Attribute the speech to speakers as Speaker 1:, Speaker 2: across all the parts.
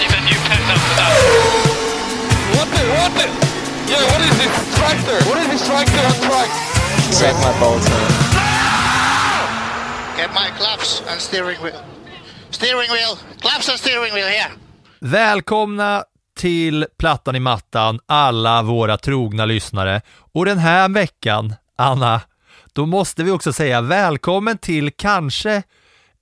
Speaker 1: I need a new pen after that.
Speaker 2: What the, what the? Yeah, what is this tractor? What is this tractor on track?
Speaker 3: Suck my balls, man.
Speaker 4: Get my claps and steering wheel. Steering wheel. Claps and steering wheel here.
Speaker 5: Välkomna till Plattan i mattan, alla våra trogna lyssnare. Och den här veckan, Anna, då måste vi också säga välkommen till kanske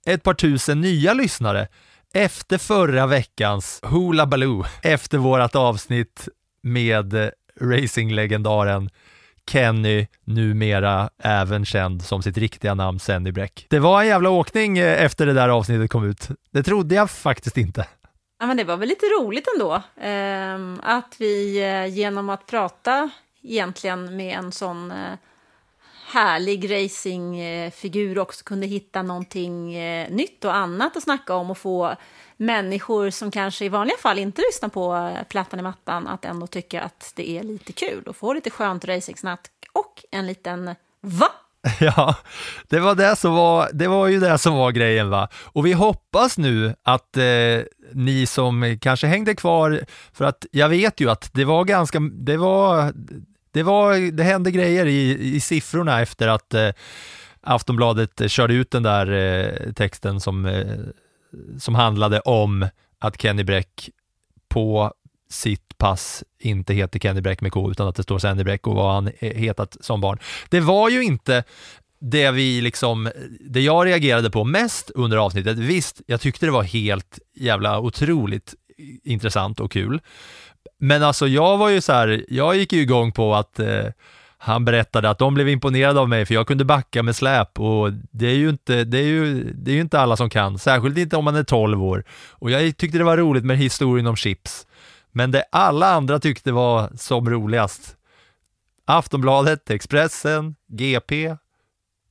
Speaker 5: ett par tusen nya lyssnare efter förra veckans Hula Baloo, efter vårat avsnitt med racinglegendaren Kenny, numera även känd som sitt riktiga namn Senny Bräck. Det var en jävla åkning eh, efter det där avsnittet kom ut. Det trodde jag faktiskt inte.
Speaker 6: Ja, men det var väl lite roligt ändå. Eh, att vi eh, genom att prata egentligen med en sån eh, härlig racingfigur också kunde hitta någonting eh, nytt och annat att snacka om och få människor som kanske i vanliga fall inte lyssnar på eh, Plattan i mattan att ändå tycka att det är lite kul och få lite skönt racingsnack och en liten va?
Speaker 5: Ja, det var det som var, det var ju det som var grejen va. Och vi hoppas nu att eh, ni som kanske hängde kvar, för att jag vet ju att det var ganska, det var, det var, det hände grejer i, i siffrorna efter att eh, Aftonbladet körde ut den där eh, texten som, eh, som handlade om att Kenny Bräck på sitt pass inte heter Kenny Bräck med K utan att det står Sandy Bräck och vad han hetat som barn. Det var ju inte det vi liksom, det jag reagerade på mest under avsnittet. Visst, jag tyckte det var helt jävla otroligt intressant och kul. Men alltså jag var ju så här, jag gick ju igång på att eh, han berättade att de blev imponerade av mig för jag kunde backa med släp och det är ju inte, det är ju, det är ju inte alla som kan, särskilt inte om man är 12 år. Och jag tyckte det var roligt med historien om chips. Men det alla andra tyckte var som roligast, Aftonbladet, Expressen, GP,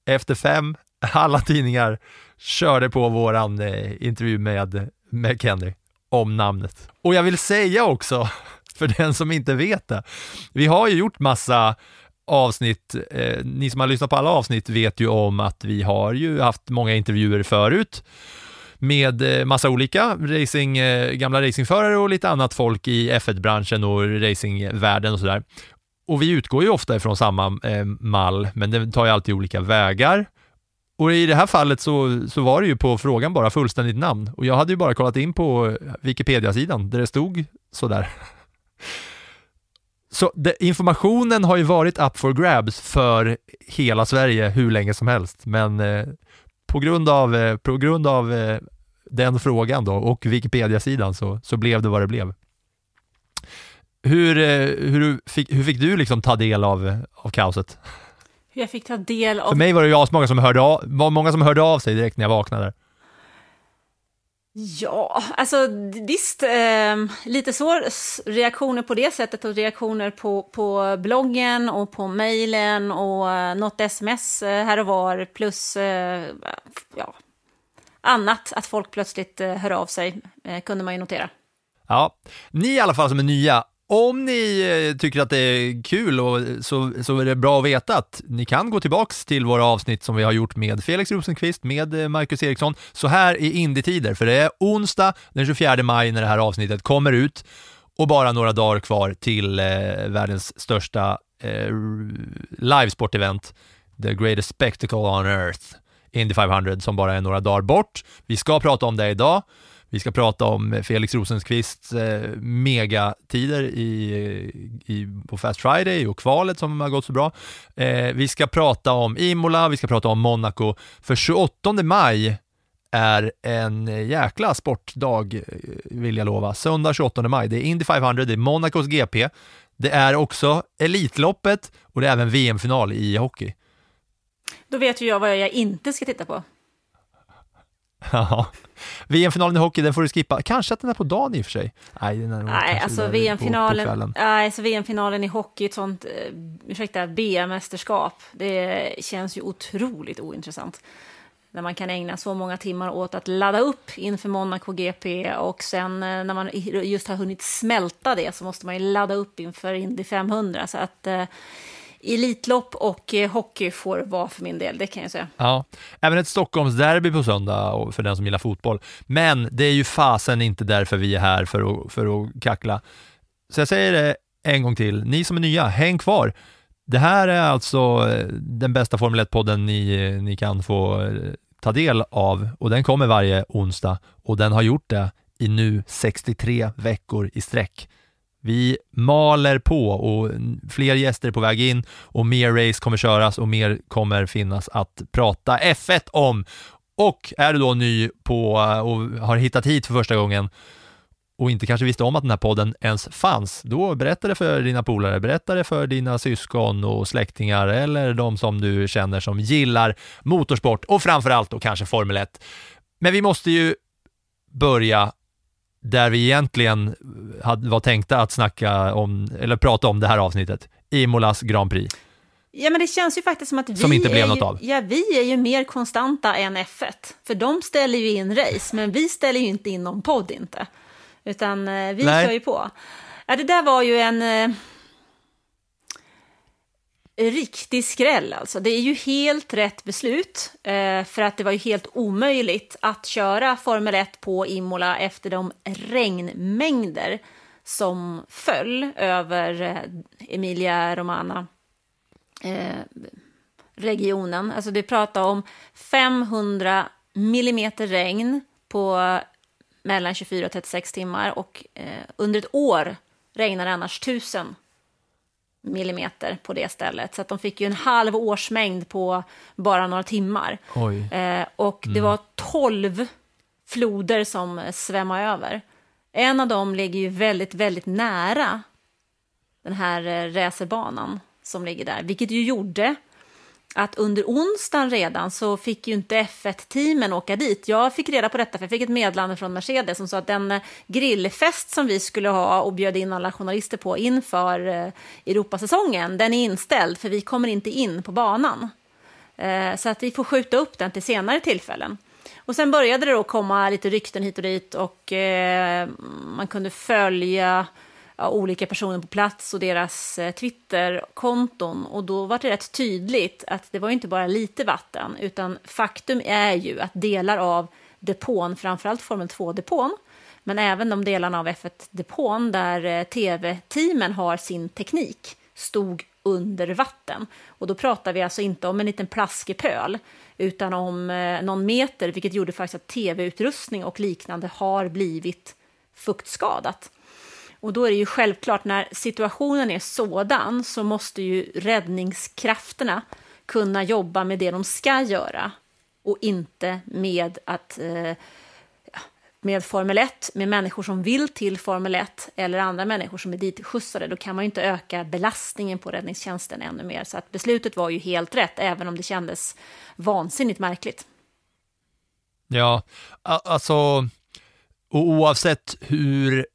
Speaker 5: Efter fem, alla tidningar körde på våran eh, intervju med, med Kenny om namnet. Och jag vill säga också, för den som inte vet det, vi har ju gjort massa avsnitt, eh, ni som har lyssnat på alla avsnitt vet ju om att vi har ju haft många intervjuer förut med eh, massa olika racing, eh, gamla racingförare och lite annat folk i F1-branschen och racingvärlden och sådär. Och vi utgår ju ofta ifrån samma eh, mall, men det tar ju alltid olika vägar. Och i det här fallet så, så var det ju på frågan bara fullständigt namn och jag hade ju bara kollat in på Wikipedia-sidan där det stod sådär. Så det, informationen har ju varit up for grabs för hela Sverige hur länge som helst, men eh, på grund av, eh, på grund av eh, den frågan då och Wikipedia-sidan så, så blev det vad det blev. Hur, eh, hur, fick, hur fick du liksom ta del av, av kaoset?
Speaker 6: Jag fick ta del av...
Speaker 5: För mig var det ju asmånga som hörde av, var många som hörde av sig direkt när jag vaknade.
Speaker 6: Ja, alltså visst, eh, lite så reaktioner på det sättet och reaktioner på, på bloggen och på mejlen och eh, något sms eh, här och var plus eh, ja, annat, att folk plötsligt eh, hör av sig, eh, kunde man ju notera.
Speaker 5: Ja, ni i alla fall som är nya, om ni eh, tycker att det är kul och så, så är det bra att veta att ni kan gå tillbaks till våra avsnitt som vi har gjort med Felix Rosenqvist, med eh, Marcus Eriksson, så här i indietider, för det är onsdag den 24 maj när det här avsnittet kommer ut och bara några dagar kvar till eh, världens största eh, livesportevent, the greatest spectacle on earth, Indy 500, som bara är några dagar bort. Vi ska prata om det idag. Vi ska prata om Felix Rosenqvists eh, megatider i, i, på Fast Friday och kvalet som har gått så bra. Eh, vi ska prata om Imola, vi ska prata om Monaco. För 28 maj är en jäkla sportdag, eh, vill jag lova. Söndag 28 maj, det är Indy 500, det är Monacos GP, det är också Elitloppet och det är även VM-final i hockey.
Speaker 6: Då vet ju jag vad jag inte ska titta på.
Speaker 5: Ja, VM-finalen i hockey, den får du skippa. Kanske att den är på dagen i och för sig. Nej, den är
Speaker 6: Nej, alltså VM-finalen, alltså VM-finalen i hockey, ett sånt, eh, ursäkta, BM-mästerskap, det känns ju otroligt ointressant. När man kan ägna så många timmar åt att ladda upp inför Monaco GP och sen eh, när man just har hunnit smälta det så måste man ju ladda upp inför Indy 500. Så att eh, elitlopp och eh, hockey får vara för min del, det kan jag säga.
Speaker 5: Ja, även ett Stockholmsderby på söndag för den som gillar fotboll. Men det är ju fasen inte därför vi är här för att, för att kackla. Så jag säger det en gång till, ni som är nya, häng kvar. Det här är alltså eh, den bästa Formel 1-podden ni, ni kan få eh, ta del av och den kommer varje onsdag och den har gjort det i nu 63 veckor i sträck. Vi maler på och fler gäster är på väg in och mer race kommer köras och mer kommer finnas att prata F1 om. Och är du då ny på och har hittat hit för första gången och inte kanske visste om att den här podden ens fanns, då berätta det för dina polare, berätta det för dina syskon och släktingar eller de som du känner som gillar motorsport och framförallt då kanske Formel 1. Men vi måste ju börja där vi egentligen hade, var tänkta att snacka om, eller prata om det här avsnittet, Imolas Grand Prix.
Speaker 6: Ja, men det känns ju faktiskt som att vi,
Speaker 5: Som inte blev
Speaker 6: är,
Speaker 5: något
Speaker 6: ju,
Speaker 5: av.
Speaker 6: Ja, vi är ju mer konstanta än F1. För de ställer ju in race, men vi ställer ju inte in någon podd inte. Utan eh, vi
Speaker 5: Nej.
Speaker 6: kör ju på. Ja, det där var ju en eh, riktig skräll alltså. Det är ju helt rätt beslut. Eh, för att det var ju helt omöjligt att köra Formel 1 på Imola efter de regnmängder som föll över eh, Emilia Romana eh, regionen. Alltså det pratar om 500 millimeter regn på mellan 24 och 36 timmar och eh, under ett år regnar det annars 1000 millimeter på det stället. Så att de fick ju en halv årsmängd på bara några timmar. Eh, och det var 12 floder som svämmade över. En av dem ligger ju väldigt, väldigt nära den här eh, racerbanan som ligger där, vilket ju gjorde att under onsdagen redan så fick ju inte F1-teamen åka dit. Jag fick reda på detta för jag fick ett meddelande från Mercedes som sa att den eh, grillfest som vi skulle ha och bjöd in alla journalister på inför eh, Europasäsongen, den är inställd för vi kommer inte in på banan. Eh, så att vi får skjuta upp den till senare tillfällen. Och sen började det då komma lite rykten hit och dit och man kunde följa ja, olika personer på plats och deras eh, Twitterkonton. Och då var det rätt tydligt att det var inte bara lite vatten, utan faktum är ju att delar av depån, framförallt Formel 2-depån, men även de delarna av F1-depån där eh, tv-teamen har sin teknik, stod under vatten. Och då pratar vi alltså inte om en liten plaskepöl, utan om eh, någon meter, vilket gjorde faktiskt att tv-utrustning och liknande har blivit fuktskadat. Och då är det ju självklart, när situationen är sådan så måste ju räddningskrafterna kunna jobba med det de ska göra och inte med att eh, med Formel 1, med människor som vill till Formel 1 eller andra människor som är dit skjutsade, då kan man ju inte öka belastningen på räddningstjänsten ännu mer. Så att beslutet var ju helt rätt, även om det kändes vansinnigt märkligt.
Speaker 5: Ja, alltså, oavsett hur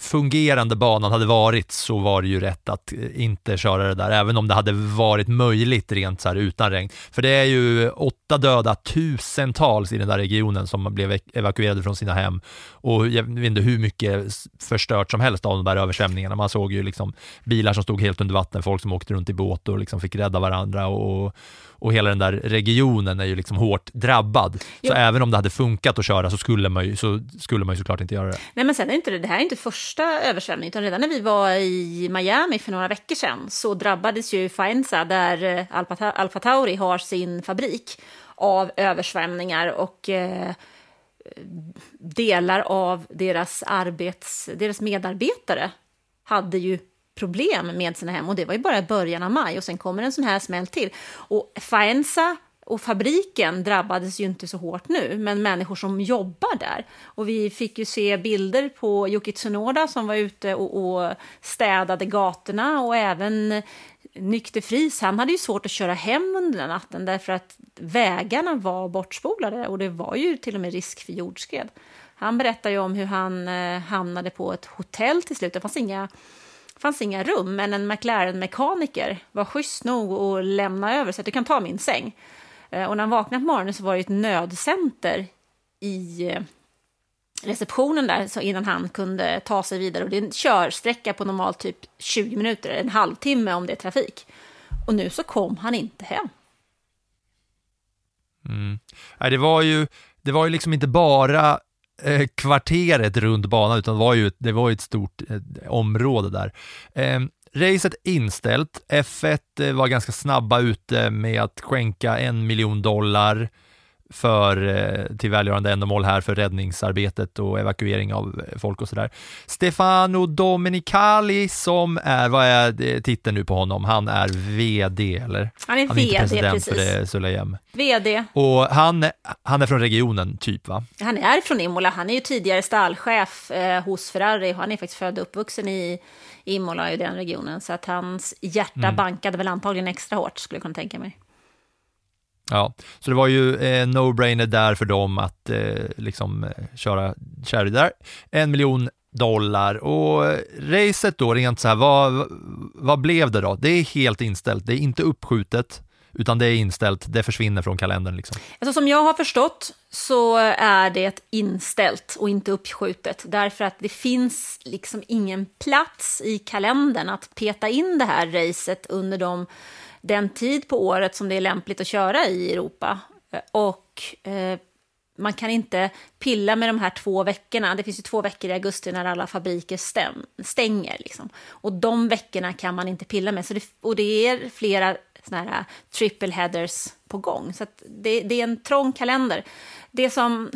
Speaker 5: fungerande banan hade varit så var det ju rätt att eh, inte köra det där, även om det hade varit möjligt rent så här utan regn. För det är ju åtta döda, tusentals i den där regionen som blev evakuerade från sina hem och jag vet inte hur mycket förstört som helst av de där översvämningarna. Man såg ju liksom bilar som stod helt under vatten, folk som åkte runt i båt och liksom fick rädda varandra och, och hela den där regionen är ju liksom hårt drabbad. Så
Speaker 6: Jo.
Speaker 5: även om det hade funkat att köra så skulle man ju, så skulle man ju såklart inte göra det.
Speaker 6: Nej, men sen är inte det, det här är inte första översvämningen, utan redan när vi var i Miami för några veckor sedan så drabbades ju Faenza, där eh, Alfa, Alfa Tauri har sin fabrik, av översvämningar och eh, delar av deras, arbets, deras medarbetare hade ju problem med sina hem och det var ju bara i början av maj och sen kommer en sån här smäll till. Och Faenza och fabriken drabbades ju inte så hårt nu, men människor som jobbar där. Och vi fick ju se bilder på Yuki Tsunoda som var ute och, och städade gatorna och även Nykter Fris, han hade ju svårt att köra hem under den natten därför att vägarna var bortspolade och det var ju till och med risk för jordskred. Han berättar ju om hur han eh, hamnade på ett hotell till slut. Det fanns inga, fanns inga rum, men en McLaren-mekaniker var schysst nog att lämna över så att du kan ta min säng. Eh, och när han vaknade på morgonen så var det ett nödcenter i eh, receptionen där så innan han kunde ta sig vidare. Och det är en körsträcka på normalt typ 20 minuter, en halvtimme om det är trafik. Och nu så kom han inte hem.
Speaker 5: Mm. Nej, det var ju, det var ju liksom inte bara Eh, kvarteret runt banan, utan det var ju, det var ju ett stort eh, område där. Eh, racet inställt, F1 eh, var ganska snabba ute med att skänka en miljon dollar för, eh, till välgörande ändamål här för räddningsarbetet och evakuering av eh, folk och sådär. Stefano Domenicali som är, vad är titeln nu på honom? Han är VD eller?
Speaker 6: Han är
Speaker 5: han
Speaker 6: VD,
Speaker 5: inte president
Speaker 6: precis.
Speaker 5: för det, Sulejem.
Speaker 6: VD.
Speaker 5: Och han, han är från regionen typ va?
Speaker 6: Han är från Imola. Han är ju tidigare stallchef eh, hos Ferrari. Han är faktiskt född och uppvuxen i Imola i den regionen. Så att hans hjärta
Speaker 5: Mm.
Speaker 6: bankade väl antagligen extra hårt skulle jag kunna tänka mig.
Speaker 5: Ja, så det var ju eh, no-brainer där för dem att eh, liksom eh, köra Cherry där. En miljon dollar och eh, racet då rent så här, vad, vad blev det då? Det är helt inställt, det är inte uppskjutet utan det är inställt, det försvinner från kalendern liksom.
Speaker 6: Alltså, som jag har förstått så är det inställt och inte uppskjutet. Därför att det finns liksom ingen plats i kalendern att peta in det här racet under de, den tid på året som det är lämpligt att köra i Europa. Och eh, man kan inte pilla med de här två veckorna. Det finns ju två veckor i augusti när alla fabriker stäm, stänger. Liksom. Och de veckorna kan man inte pilla med. Så det, och det är flera såna här eh, triple headers på gång. Så att det, det är en trång kalender. Det som...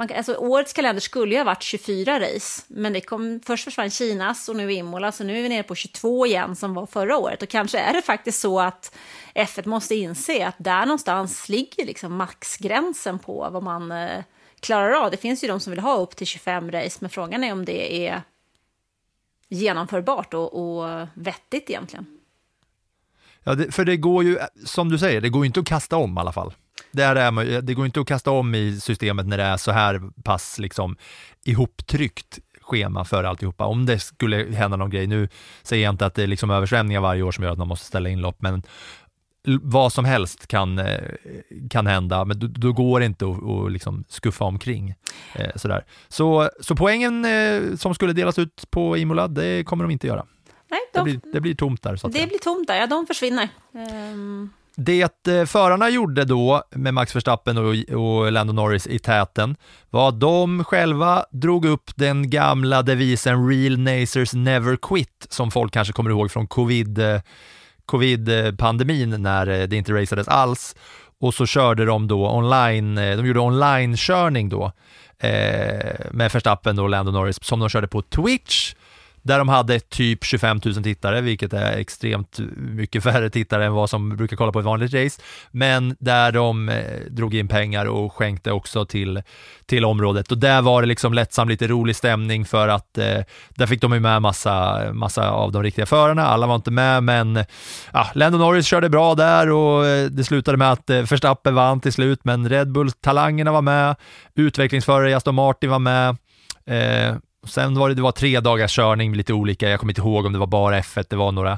Speaker 6: Man, alltså, årets kalender skulle ju ha varit 24 race, men det kom, först försvann Kinas och nu Imola, så nu är vi nere på 22 igen som var förra året. Och kanske är det faktiskt så att F1 måste inse att där någonstans ligger liksom maxgränsen på vad man eh, klarar av. Det finns ju de som vill ha upp till 25 race, men frågan är om det är genomförbart och, och vettigt egentligen.
Speaker 5: Ja, det, för det går ju, som du säger, det går ju inte att kasta om i alla fall. Där är man, ju- det går inte att kasta om i systemet när det är så här pass liksom ihoptryckt schema för alltihopa. Om det skulle hända någon grej, nu säger jag inte att det är liksom översvämningar varje år som gör att man måste ställa in lopp, men vad som helst kan, eh, kan hända, men då, då går det inte att, att liksom skuffa omkring. Eh, sådär. Så, så poängen eh, som skulle delas ut på Imola, det kommer de inte göra.
Speaker 6: Nej,
Speaker 5: Det
Speaker 6: de,
Speaker 5: blir, det blir tomt där. Så att säga.
Speaker 6: det blir tomt där, ja, de försvinner. Ehm,
Speaker 5: Det eh, förarna gjorde då med Max Verstappen och, och Lando Norris i täten var att de själva drog upp den gamla devisen “Real Nacers Never Quit” som folk kanske kommer ihåg från covid, eh, covid-pandemin när eh, det inte racades alls. Och så körde de då online, de gjorde online-körning då eh, med Verstappen och Lando Norris som de körde på Twitch där de hade typ 25 000 tittare, vilket är extremt mycket färre tittare än vad som brukar kolla på ett vanligt race, men där de eh, drog in pengar och skänkte också till, till området. Och där var det liksom lättsam, lite rolig stämning för att eh, där fick de ju med massa, massa av de riktiga förarna. Alla var inte med, men ja, Lando Norris körde bra där och eh, det slutade med att eh, Verstappen vann till slut, men Red Bull-talangerna var med, utvecklingsförare i Aston Martin var med, eh, Sen var det, det var tre dagars körning, lite olika, jag kommer inte ihåg om det var bara F1, det var några,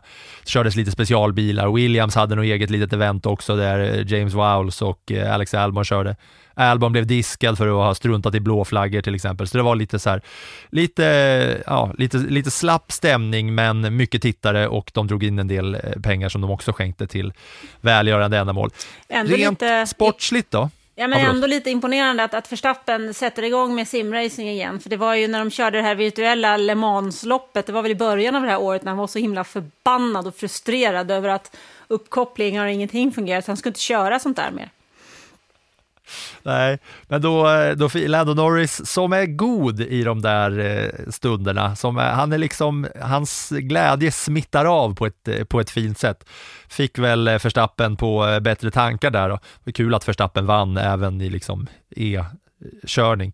Speaker 5: det kördes lite specialbilar, Williams hade nog eget litet event också där eh, James Wowles och eh, Alex Albon körde. Albon blev diskad för att ha struntat i blå flaggor till exempel, så det var lite så här, lite, ja, lite, lite slapp stämning men mycket tittare och de drog in en del eh, pengar som de också skänkte till välgörande ändamål.
Speaker 6: Ändå
Speaker 5: Rent
Speaker 6: lite-
Speaker 5: sportsligt då?
Speaker 6: Ja, men ändå lite imponerande att, att Verstappen sätter igång med simracing igen. För det var ju när de körde det här virtuella Le Mans-loppet, det var väl i början av det här året, när han var så himla förbannad och frustrerad över att uppkopplingar och ingenting fungerar, så han skulle inte köra sånt där mer.
Speaker 5: Nej, men då, då fick Lando Norris som är god i de där eh, stunderna, som är, han är liksom, hans glädje smittar av på ett, eh, på ett fint sätt. Fick väl eh, Verstappen på eh, bättre tankar där det var kul att Verstappen vann även i liksom E-körning.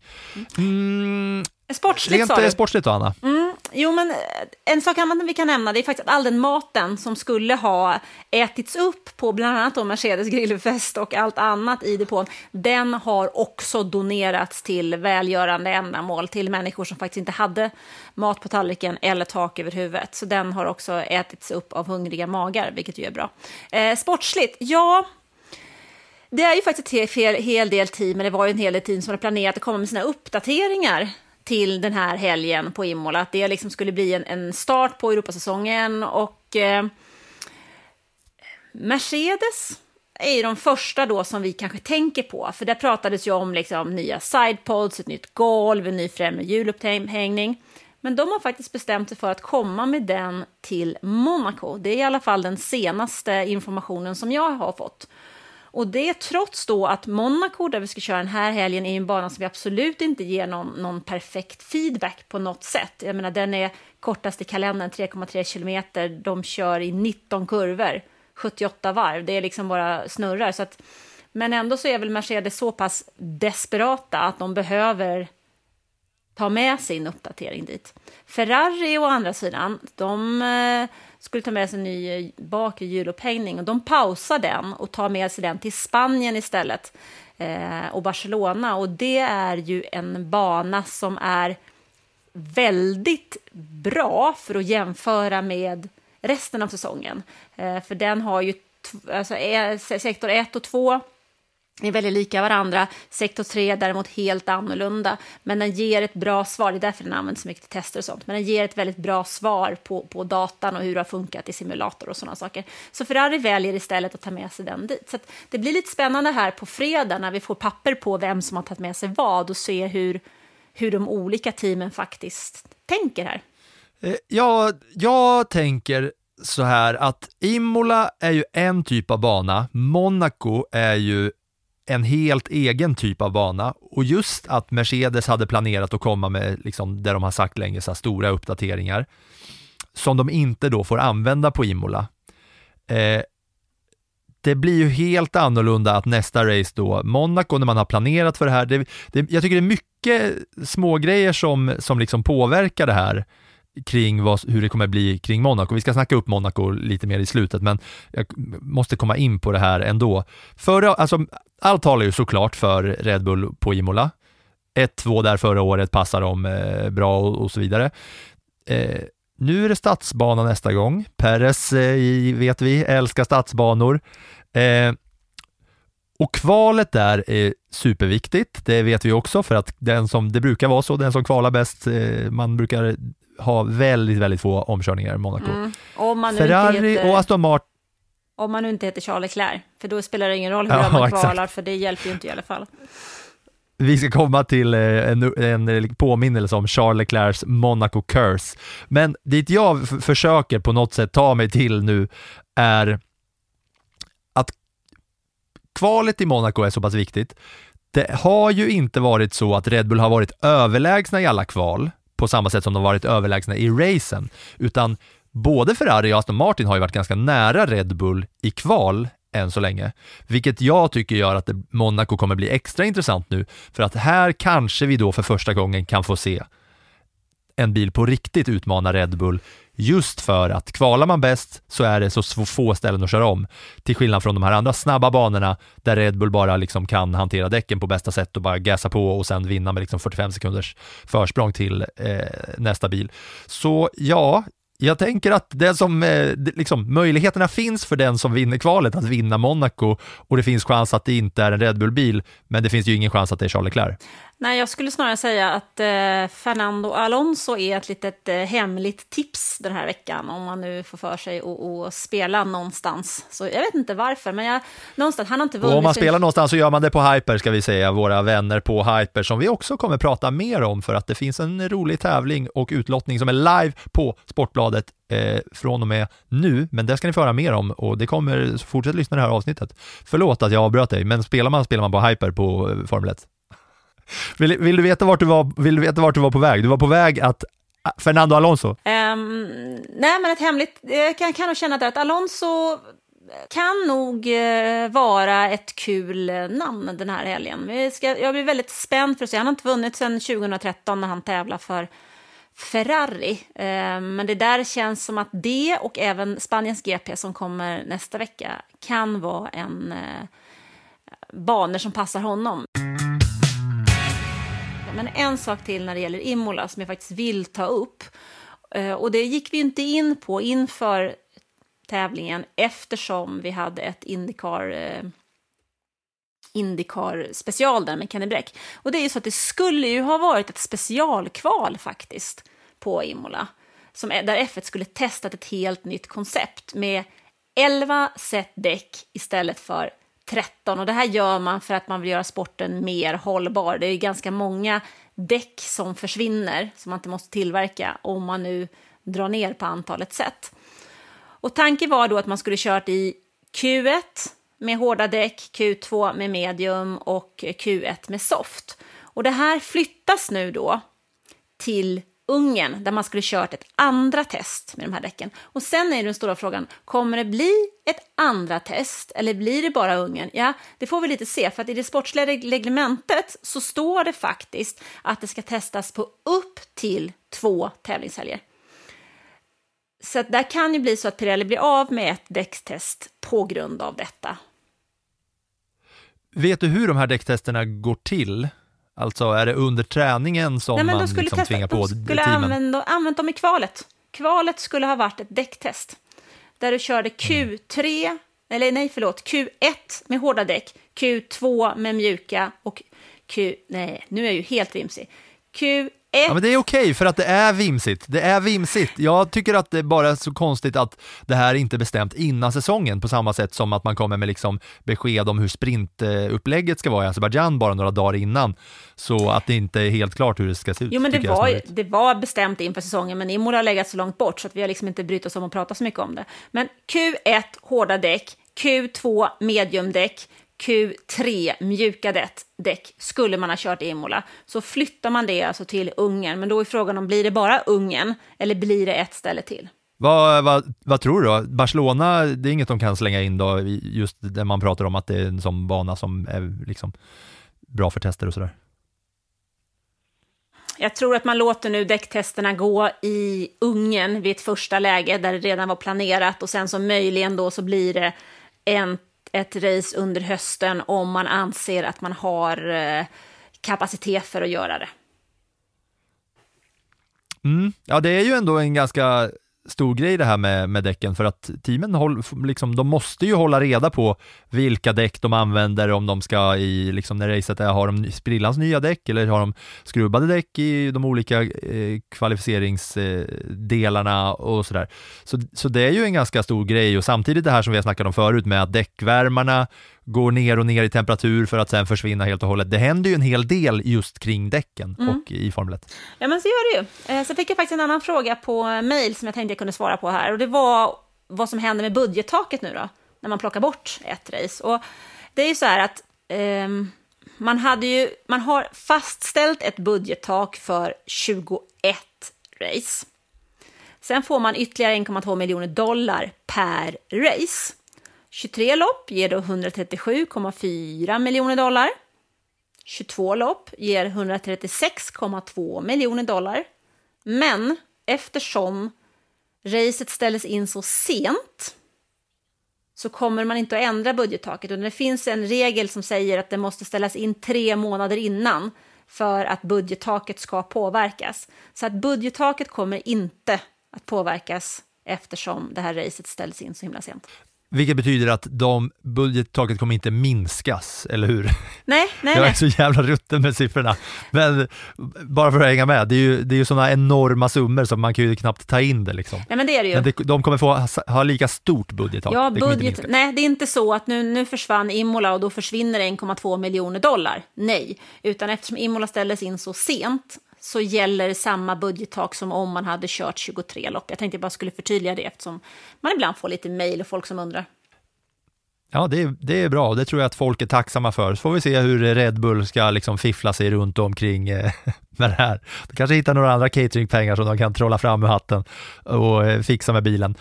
Speaker 5: Mm,
Speaker 6: Sportsligt
Speaker 5: rent
Speaker 6: sa
Speaker 5: eh,
Speaker 6: du?
Speaker 5: sportsligt då, Anna?
Speaker 6: Mm, Jo, men eh, en sak annat vi kan nämna det är faktiskt att all den maten som skulle ha ätits upp på bland annat då Mercedes grillfest och allt annat i depån, den har också donerats till välgörande ändamål, till människor som faktiskt inte hade mat på tallriken eller tak över huvudet. Så den har också ätits upp av hungriga magar, vilket ju är bra. Eh, sportsligt, ja, det är ju faktiskt en hel, hel del team, eller det var ju en hel del team som hade planerat att komma med sina uppdateringar till den här helgen på Imola. Att det liksom skulle bli en, en start på Europasäsongen och eh, Mercedes är ju de första då som vi kanske tänker på. För där pratades ju om liksom nya sidepods, ett nytt golv, en ny främre hjulupphängning. Men de har faktiskt bestämt sig för att komma med den till Monaco. Det är i alla fall den senaste informationen som jag har fått. Och det trots då att Monaco, där vi ska köra den här helgen, är en bana som vi absolut inte ger någon, någon perfekt feedback på något sätt. Jag menar, den är kortast i kalendern, 3,3 kilometer. De kör i 19 kurvor, 78 varv. Det är liksom bara snurrar. Så att, men ändå så är väl Mercedes så pass desperata att de behöver ta med sin uppdatering dit. Ferrari å andra sidan, de eh, skulle ta med sig en ny eh, bakre hjulupphängning och de pausar den och tar med sig den till Spanien istället eh, och Barcelona och det är ju en bana som är väldigt bra för att jämföra med resten av säsongen. Eh, för den har ju alltså, eh, sektor 1 och 2 är väldigt lika varandra. Sektor 3 är däremot helt annorlunda, men den ger ett bra svar. Det är därför den används så mycket till tester och sånt. Men den ger ett väldigt bra svar på, på datan och hur det har funkat i simulator och sådana saker. Så Ferrari väljer istället att ta med sig den dit. Så det blir lite spännande här på fredag när vi får papper på vem som har tagit med sig vad och se hur, hur de olika teamen faktiskt tänker här.
Speaker 5: Eh, ja, jag tänker så här att Imola är ju en typ av bana, Monaco är ju en helt egen typ av bana. Och just att Mercedes hade planerat att komma med, liksom, där de har sagt länge, så stora uppdateringar som de inte då får använda på Imola. Eh, det blir ju helt annorlunda att nästa race då, Monaco, när man har planerat för det här, det, det, jag tycker det är mycket smågrejer som, som liksom påverkar det här kring vad, hur det kommer bli kring Monaco. Vi ska snacka upp Monaco lite mer i slutet, men jag måste komma in på det här ändå. Förra, alltså, allt talar ju såklart för Red Bull på Imola. 1-2 där förra året, passar dem eh, bra och, och, så vidare. Eh, nu är det stadsbana nästa gång. Peres eh, vet vi, älskar stadsbanor. Eh, och kvalet där är superviktigt, det vet vi också, för att den som, det brukar vara så, den som kvalar bäst, eh, man brukar ha väldigt, väldigt få omkörningar i Monaco. Mm. Ferrari heter, och Aston Martin.
Speaker 6: Om man nu inte heter Charles Leclerc, för då spelar det ingen roll hur ja, man kvalar, för det hjälper ju inte i alla fall.
Speaker 5: Vi ska komma till eh, en, en påminnelse om Charles Leclercs Monaco Curse. Men dit jag försöker på något sätt ta mig till nu är kvalet i Monaco är så pass viktigt. Det har ju inte varit så att Red Bull har varit överlägsna i alla kval på samma sätt som de varit överlägsna i racen, utan både Ferrari och Aston Martin har ju varit ganska nära Red Bull i kval än så länge, vilket jag tycker gör att Monaco kommer bli extra intressant nu, för att här kanske vi då för första gången kan få se en bil på riktigt utmana Red Bull just för att kvalar man bäst så är det så få ställen att köra om. Till skillnad från de här andra snabba banorna där Red Bull bara liksom kan hantera däcken på bästa sätt och bara gasa på och sen vinna med liksom 45 sekunders försprång till eh, nästa bil. Så ja, jag tänker att det som, eh, liksom, möjligheterna finns för den som vinner kvalet att vinna Monaco och det finns chans att det inte är en Red Bull-bil, men det finns ju ingen chans att det är Charles Leclerc.
Speaker 6: Nej, jag skulle snarare säga att eh, Fernando Alonso är ett litet eh, hemligt tips den här veckan, om man nu får för sig att spela någonstans. Så jag vet inte varför, men jag, någonstans, han har inte vunnit.
Speaker 5: Och om man spelar någonstans så gör man det på Hyper, ska vi säga, våra vänner på Hyper, som vi också kommer prata mer om, för att det finns en rolig tävling och utlottning som är live på Sportbladet eh, från och med nu, men det ska ni få höra mer om och det kommer, fortsätt lyssna det här avsnittet. Förlåt att jag avbröt dig, men spelar man spelar man på Hyper på eh, Formel 1. Vill, vill, du veta vart du var, vill du veta vart du var på väg? Du var på väg att ah, Fernando Alonso? Um,
Speaker 6: nej, men ett hemligt, jag kan, kan nog känna att Alonso kan nog eh, vara ett kul eh, namn den här helgen. Ska, jag blir väldigt spänd för att se, han har inte vunnit sedan 2013 när han tävlar för Ferrari. Ehm, men det där känns som att det och även Spaniens GP som kommer nästa vecka kan vara en eh, banor som passar honom. Men en sak till när det gäller Imola som jag faktiskt vill ta upp. Eh, och det gick vi inte in på inför tävlingen eftersom vi hade ett Indycar eh, Indycar special där med Kenny Bräck. Och det är ju så att det skulle ju ha varit ett specialkval faktiskt på Imola. Som, där F1 skulle testat ett helt nytt koncept med 11 set däck istället för 13. Och det här gör man för att man vill göra sporten mer hållbar. Det är ganska många däck som försvinner som man inte måste tillverka om man nu drar ner på antalet sätt. Och tanken var då att man skulle kört i Q1 med hårda däck, Q2 med medium och Q1 med soft. Och det här flyttas nu då till Ungern där man skulle kört ett andra test med de här däcken. Och sen är den stora frågan, kommer det bli ett andra test eller blir det bara Ungern? Ja, det får vi lite se, för att i det sportsliga reglementet så står det faktiskt att det ska testas på upp till två tävlingshelger. Så att där kan ju bli så att Pirelli blir av med ett däckstest på grund av detta.
Speaker 5: Vet du hur de här däcktesterna går till? Alltså är det under träningen som Nej, man liksom testa, tvingar på
Speaker 6: de skulle
Speaker 5: teamen?
Speaker 6: Använda, använt dem i kvalet. Kvalet skulle ha varit ett däcktest. Där du körde Q3, mm. eller nej förlåt, Q1 med hårda däck, Q2 med mjuka och Q... Nej, nu är jag ju helt vimsig. Q
Speaker 5: Ja, men det är okej okay, för att det är vimsigt. Det är vimsigt. Jag tycker att det bara är så konstigt att det här inte är bestämt innan säsongen på samma sätt som att man kommer med liksom besked om hur sprintupplägget ska vara i Azerbajdzjan bara några dagar innan. Så att det inte är helt klart hur det ska se ut.
Speaker 6: Jo, men det var, det var bestämt inför säsongen, men Imola har legat så långt bort så att vi har liksom inte brytt oss om att prata så mycket om det. Men Q1 hårda däck, Q2 mediumdäck, Q3 mjuka däck skulle man ha kört i Imola. Så flyttar man det alltså till Ungern, men då är frågan om blir det bara Ungern eller blir det ett ställe till?
Speaker 5: Vad, vad, vad tror du då? Barcelona, det är inget de kan slänga in då, just där man pratar om att det är en sån bana som är liksom bra för tester och sådär?
Speaker 6: Jag tror att man låter nu däcktesterna gå i Ungern vid ett första läge där det redan var planerat och sen så möjligen då så blir det en ett race under hösten om man anser att man har eh, kapacitet för att göra det.
Speaker 5: Mm. Ja, det är ju ändå en ganska stor grej det här med, med däcken för att teamen håll, liksom, de måste ju hålla reda på vilka däck de använder om de ska i, liksom när racet är, har de sprillans nya däck eller har de skrubbade däck i de olika eh, kvalificeringsdelarna eh, och sådär. Så, så det är ju en ganska stor grej och samtidigt det här som vi har snackat om förut med att däckvärmarna går ner och ner i temperatur för att sen försvinna helt och hållet. Det händer ju en hel del just kring däcken mm. och i Formel 1.
Speaker 6: Ja, men så gör det ju. Eh, så fick jag faktiskt en annan fråga på mail som jag tänkte jag kunde svara på här och det var vad som händer med budgettaket nu då, när man plockar bort ett race. Och det är ju så här att um, man, hade ju, man har fastställt ett budgettak för 21 race. Sen får man ytterligare 1,2 miljoner dollar per race. 23 lopp ger då 137,4 miljoner dollar. 22 lopp ger 136,2 miljoner dollar. Men eftersom racet ställdes in så sent så kommer man inte att ändra budgettaket. Och det finns en regel som säger att det måste ställas in tre månader innan för att budgettaket ska påverkas. Så att budgettaket kommer inte att påverkas eftersom det här racet ställs in så himla sent.
Speaker 5: Vilket betyder att de budgettaket kommer inte minskas, eller hur?
Speaker 6: Nej, nej,
Speaker 5: Jag är så jävla rutten med siffrorna. Men bara för att hänga med, det är ju, det är ju sådana enorma summor så man kan ju knappt ta in det. Liksom.
Speaker 6: Nej, men det är det ju.
Speaker 5: Men det, de kommer få ha, lika stort budgettak.
Speaker 6: Ja, budget, nej, det är inte så att nu, nu försvann Imola och då försvinner 1,2 miljoner dollar. Nej, utan eftersom Imola ställdes in så sent så gäller samma budgettak som om man hade kört 23 lopp. Jag tänkte jag bara skulle förtydliga det eftersom man ibland får lite mejl och folk som undrar.
Speaker 5: Ja, det, det är bra. Det tror jag att folk är tacksamma för. Så får vi se hur Red Bull ska liksom fiffla sig runt omkring eh, med det här. De kanske hittar några andra cateringpengar som de kan trolla fram ur hatten och eh, fixa med bilen.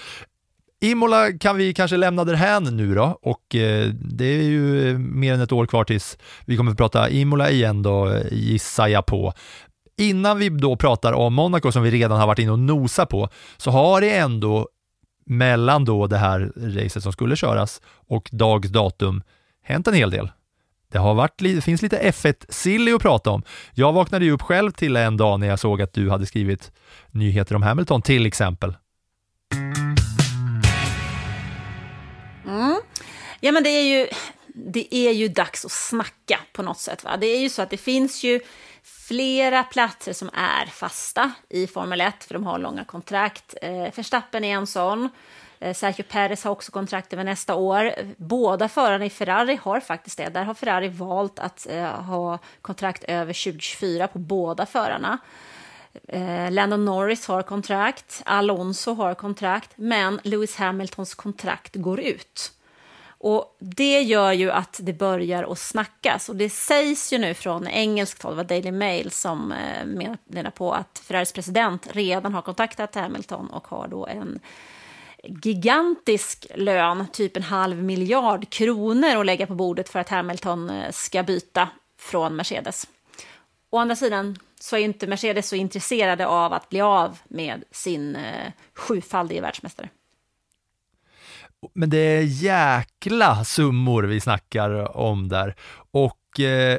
Speaker 5: Imola kan vi kanske lämna därhän nu då och eh, det är ju eh, mer än ett år kvar tills vi kommer att prata Imola igen då, eh, gissar jag på innan vi då pratar om Monaco som vi redan har varit inne och nosa på, så har det ändå mellan då det här racet som skulle köras och dags datum hänt en hel del. Det, har varit, det finns lite F1-silly att prata om. Jag vaknade ju upp själv till en dag när jag såg att du hade skrivit nyheter om Hamilton till exempel.
Speaker 6: Mm. Ja, men det är ju det är ju dags att snacka på något sätt. Va? Det är ju så att det finns ju flera platser som är fasta i Formel 1, för de har långa kontrakt. Eh, Verstappen är en sån. Eh, Sergio Perez har också kontrakt över nästa år. Båda förarna i Ferrari har faktiskt det. Där har Ferrari valt att eh, ha kontrakt över 2024 på båda förarna. Eh, Landon Norris har kontrakt, Alonso har kontrakt, men Lewis Hamiltons kontrakt går ut. Och det gör ju att det börjar att snackas. Och det sägs ju nu från engelskt håll, det var Daily Mail som eh, menar på att Ferraris president redan har kontaktat Hamilton och har då en gigantisk lön, typ en halv miljard kronor att lägga på bordet för att Hamilton eh, ska byta från Mercedes. Å andra sidan så är inte Mercedes så intresserade av att bli av med sin eh, sjufaldige världsmästare.
Speaker 5: Men det är jäkla summor vi snackar om där. Och eh,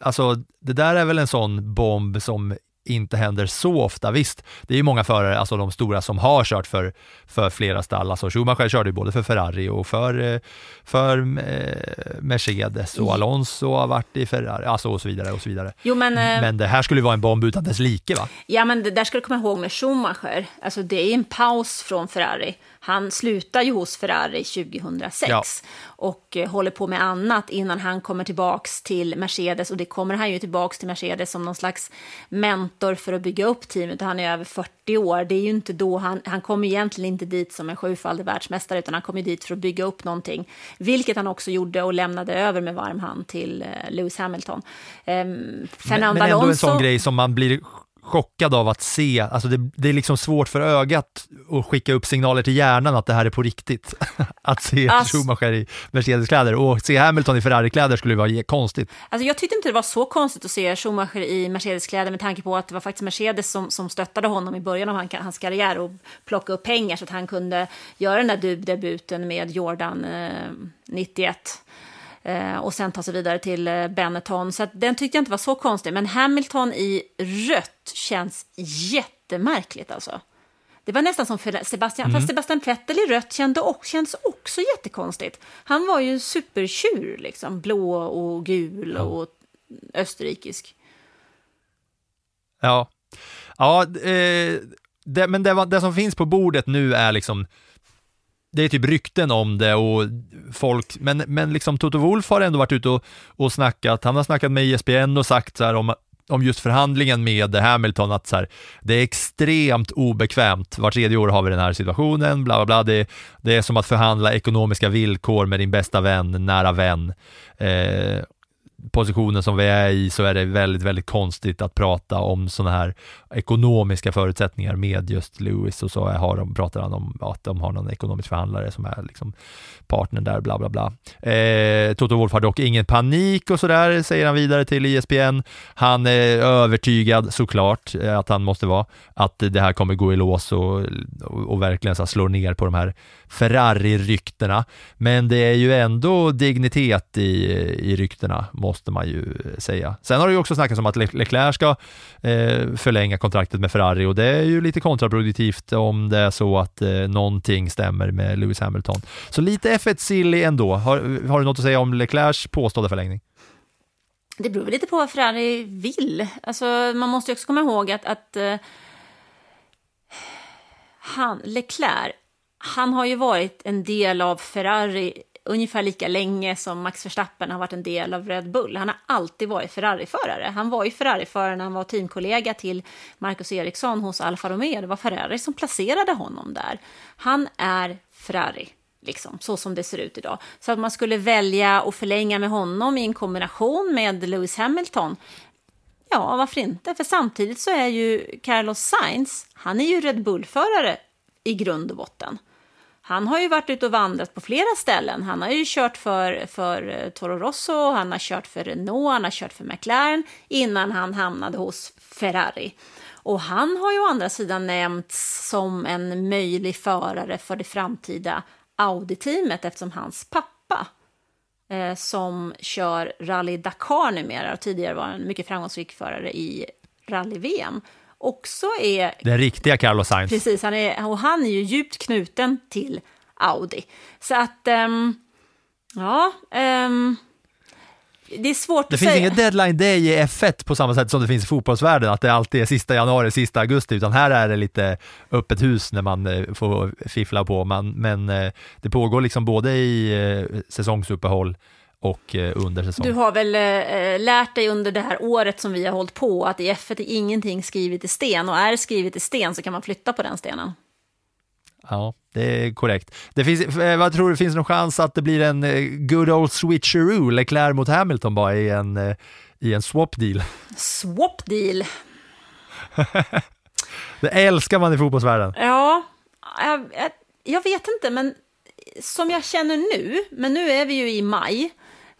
Speaker 5: alltså, det där är väl en sån bomb som inte händer så ofta. Visst, det är ju många förare, alltså de stora som har kört för, för flera stall. Alltså Schumacher körde ju både för Ferrari och för, eh, för eh, Mercedes och Alonso har varit i Ferrari, alltså och så vidare och så vidare.
Speaker 6: Jo, men, eh,
Speaker 5: men det här skulle vara en bomb utan dess like va?
Speaker 6: Ja, men det där ska du komma ihåg med Schumacher. Alltså det är en paus från Ferrari. Han slutar ju hos Ferrari 2006 ja. och eh, håller på med annat innan han kommer tillbaks till Mercedes. Och det kommer han ju tillbaks till Mercedes som någon slags mentor för att bygga upp teamet. Han är över 40 år. Det är ju inte då han, han kommer egentligen inte dit som en sjufaldig världsmästare, utan han kommer dit för att bygga upp någonting. Vilket han också gjorde och lämnade över med varm hand till eh, Lewis Hamilton.
Speaker 5: Um, Fernando men, men ändå en sån grej som man blir chockad av att se, alltså det, det, är liksom svårt för ögat att skicka upp signaler till hjärnan att det här är på riktigt. att se alltså, Schumacher i Mercedes-kläder och se Hamilton i Ferrari-kläder skulle vara konstigt.
Speaker 6: Alltså jag tyckte inte det var så konstigt att se Schumacher i Mercedes-kläder med tanke på att det var faktiskt Mercedes som, som stöttade honom i början av hans karriär och plockade upp pengar så att han kunde göra den där debuten med Jordan eh, 91. Eh, och sen ta sig vidare till eh, Benetton. Så den tyckte jag inte var så konstig. Men Hamilton i rött känns jättemärkligt alltså. Det var nästan som Sebastian, mm. fast Sebastian Vettel i rött kände också, känns också jättekonstigt. Han var ju supertjur, liksom, blå och gul och österrikisk.
Speaker 5: Ja, ja eh, det, men det, det, som finns på bordet nu är liksom det är typ rykten om det och folk, men, men liksom Toto Wolf har ändå varit ute och, och snackat, han har snackat med ISBN och sagt så här om, om just förhandlingen med Hamilton, att så här, det är extremt obekvämt. Var tredje år har vi den här situationen, bla bla bla. Det, det är som att förhandla ekonomiska villkor med din bästa vän, nära vän. Eh, positionen som vi är i så är det väldigt, väldigt konstigt att prata om sådana här ekonomiska förutsättningar med just Lewis och så har de, pratar han om att de har någon ekonomisk förhandlare som är liksom partnern där, bla bla bla. Eh, Toto Wolf har dock ingen panik och sådär, säger han vidare till ISPN. Han är övertygad såklart eh, att han måste vara, att det här kommer gå i lås och, och, verkligen så slå ner på de här Ferrari-ryktena. Men det är ju ändå dignitet i, i ryktena, måste man ju säga. Sen har det ju också snackats om att Leclerc ska eh, förlänga kontraktet med Ferrari och det är ju lite kontraproduktivt om det är så att eh, någonting stämmer med Lewis Hamilton. Så lite F1 silly ändå. Har, har du något att säga om Leclercs påstådda förlängning?
Speaker 6: Det beror lite på vad Ferrari vill. Alltså, man måste ju också komma ihåg att, att eh, han, Leclerc, han har ju varit en del av Ferrari ungefär lika länge som Max Verstappen har varit en del av Red Bull. Han har alltid varit Ferrari-förare. Han var ju Ferrari-förare när han var teamkollega till Marcus Ericsson hos Alfa Romeo. Det var Ferrari som placerade honom där. Han är Ferrari. Liksom, så som det ser ut idag. Så att man skulle välja att förlänga med honom i en kombination med Lewis Hamilton, ja, varför inte? För samtidigt så är ju Carlos Sainz, han är ju Red Bull-förare i grund och botten han har ju varit ute och vandrat på flera ställen. Han har ju kört för, för eh, Toro Rosso, han har kört för Renault, han har kört för McLaren innan han hamnade hos Ferrari. Och han har ju å andra sidan nämnts som en möjlig förare för det framtida Audi-teamet eftersom hans pappa eh, som kör Rally Dakar numera och tidigare var en mycket framgångsrik förare i rally-VM också är...
Speaker 5: Den riktiga Carlos Sainz.
Speaker 6: Precis, han är, och han är ju djupt knuten till Audi. Så att, um, ja, um, det är svårt
Speaker 5: Det
Speaker 6: att
Speaker 5: finns
Speaker 6: säga.
Speaker 5: ingen deadline day i F1 på samma sätt som det finns i fotbollsvärlden, att det alltid är sista januari, sista augusti, utan här är det lite öppet hus när man eh, får fiffla på, man, men eh, det pågår liksom både i eh, säsongsuppehåll och eh, under säsong.
Speaker 6: Du har väl eh, lärt dig under det här året som vi har hållit på att i F1 är ingenting skrivet i sten och är det skrivet i sten så kan man flytta på den stenen.
Speaker 5: Ja, det är korrekt. Det finns, eh, vad tror du, finns det någon chans att det blir en eh, good old switcheroo, Leclerc mot Hamilton bara i en, eh, i en swap deal?
Speaker 6: Swap deal.
Speaker 5: Det älskar man i fotbollsvärlden.
Speaker 6: Ja, jag, jag, jag vet inte, men som jag känner nu, men nu är vi ju i maj,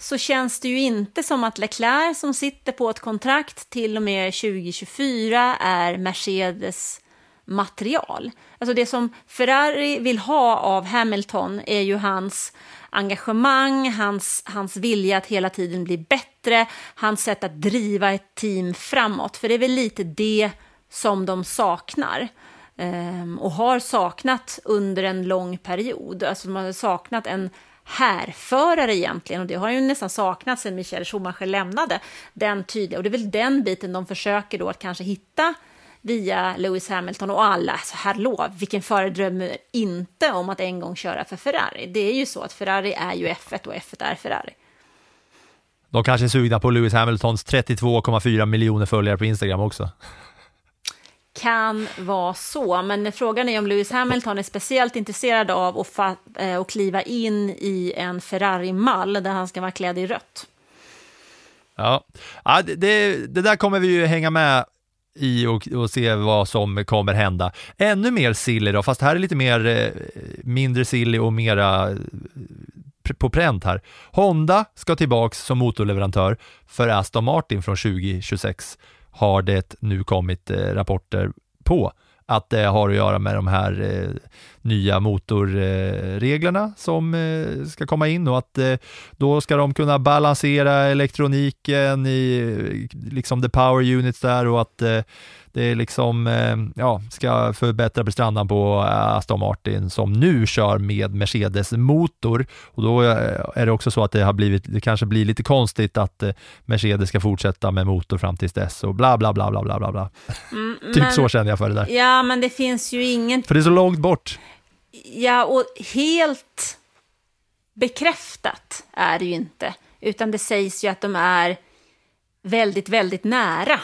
Speaker 6: så känns det ju inte som att Leclerc som sitter på ett kontrakt till och med 2024 är Mercedes material. Alltså det som Ferrari vill ha av Hamilton är ju hans engagemang, hans, hans vilja att hela tiden bli bättre, hans sätt att driva ett team framåt. För det är väl lite det som de saknar ehm, och har saknat under en lång period. Alltså de har saknat en härförare egentligen och det har ju nästan saknats sedan Michael Schumacher lämnade den tydliga och det är väl den biten de försöker då att kanske hitta via Lewis Hamilton och alla, så hallå, vilken förare drömmer inte om att en gång köra för Ferrari? Det är ju så att Ferrari är ju F1 och F1 är Ferrari.
Speaker 5: De kanske är sugna på Lewis Hamiltons 32,4 miljoner följare på Instagram också.
Speaker 6: Kan vara så, men frågan är om Lewis Hamilton är speciellt intresserad av att, fa- eh, att kliva in i en Ferrari-mall där han ska vara klädd i rött.
Speaker 5: Ja, ja det, det, där kommer vi ju hänga med i och, och se vad som kommer hända. Ännu mer silly då, fast här är lite mer eh, mindre silly och mera eh, på pränt här. Honda ska tillbaks som motorleverantör för Aston Martin från 2026 har det nu kommit eh, rapporter på att det har att göra med de här eh, nya motorreglerna som eh, ska komma in och att eh, då ska de kunna balansera elektroniken i eh, liksom the power units där och att eh, eh, det liksom, eh, ja, ska förbättra prestandan på Aston Martin som nu kör med Mercedes motor och då eh, är det också så att det har blivit, det kanske blir lite konstigt att eh, Mercedes ska fortsätta med motor fram tills dess och bla bla bla bla bla bla bla. typ
Speaker 6: men-
Speaker 5: så känner jag för det där.
Speaker 6: Ja, men det finns ju ingen
Speaker 5: För det är så långt bort.
Speaker 6: Ja, och helt bekräftat är det ju inte, utan det sägs ju att de är väldigt, väldigt nära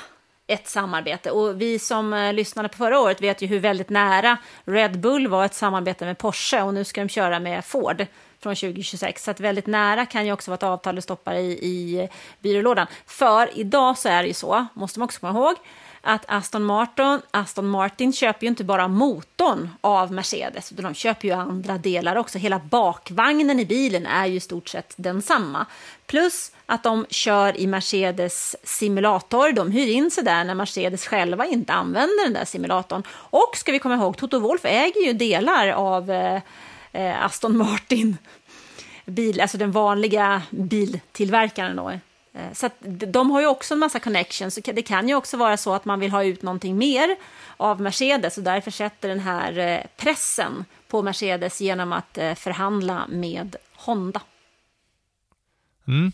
Speaker 6: ett samarbete. Och vi som eh, lyssnade på förra året vet ju hur väldigt nära Red Bull var ett samarbete med Porsche och nu ska de köra med Ford från 2026. Så att väldigt nära kan ju också vara ett avtal du stoppar i, i byrålådan. För idag så är det ju så, måste man också komma ihåg, att Aston Martin, Aston Martin köper ju inte bara motorn av Mercedes, utan de köper ju andra delar också. Hela bakvagnen i bilen är ju i stort sett densamma. Plus att de kör i Mercedes simulator. De hyr in sig där när Mercedes själva inte använder den där simulatorn. Och ska vi komma ihåg, Toto Wolff äger ju delar av eh, eh, Aston Martin bil, alltså den vanliga biltillverkaren då. Eh, så att de har ju också en massa connections. Så Det kan ju också vara så att man vill ha ut någonting mer av Mercedes och därför sätter den här eh, pressen på Mercedes genom att eh, förhandla med Honda.
Speaker 5: Mm.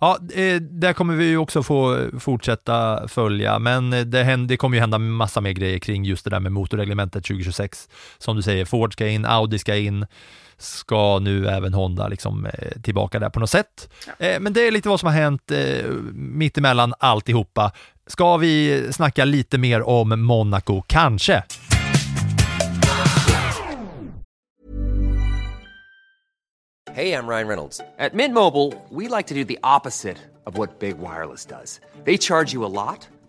Speaker 5: Ja, det där kommer vi ju också få fortsätta följa, men det, händer, det kommer ju hända massa mer grejer kring just det där med motorreglementet 2026. Som du säger, Ford ska in, Audi ska in, ska nu även Honda liksom eh, tillbaka där på något sätt. Eh, Men det är lite vad som har hänt eh, mittemellan alltihopa. Ska vi snacka lite mer om Monaco, kanske?
Speaker 7: Hey, I'm Ryan Reynolds. At Mint Mobile, we like do the opposite of what Big Wireless. They charge you a lot,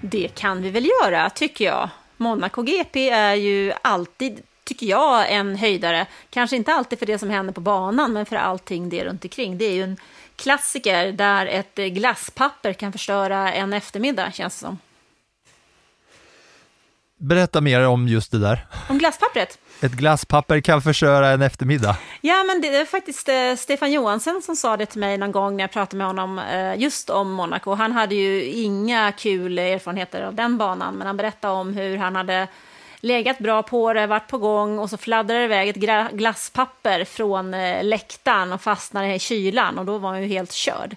Speaker 6: Det kan vi väl göra, tycker jag. Monaco GP är ju alltid, tycker jag, en höjdare. Kanske inte alltid för det som händer på banan, men för allting det runt omkring. Det är ju en klassiker där ett glasspapper kan förstöra en eftermiddag, känns det som.
Speaker 5: Berätta mer om just det där.
Speaker 6: Om glasspappret?
Speaker 5: Ett glasspapper kan förstöra en eftermiddag.
Speaker 6: Ja, men det är faktiskt eh, Stefan Johansson som sa det till mig någon gång när jag pratade med honom eh, just om Monaco. Han hade ju inga kul erfarenheter av den banan, men han berättade om hur han hade legat bra på det, varit på gång och så fladdrade det iväg ett glasspapper från eh, läktaren och fastnade i kylan och då var han ju helt körd.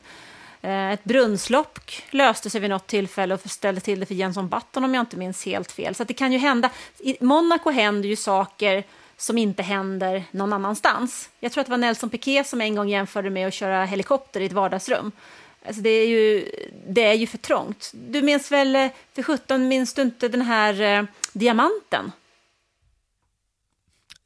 Speaker 6: Eh, ett brunnslopp löste sig vid något tillfälle och ställde till det för Jenson Button om jag inte minns helt fel. Så att det kan ju hända. I Monaco händer ju saker som inte händer någon annanstans. Jag tror att det var Nelson Piquet som en gång jämförde med att köra helikopter i ett vardagsrum. Alltså det, är ju, det är ju för trångt. Du minns väl, eh, för 17 minns du inte den här eh, diamanten?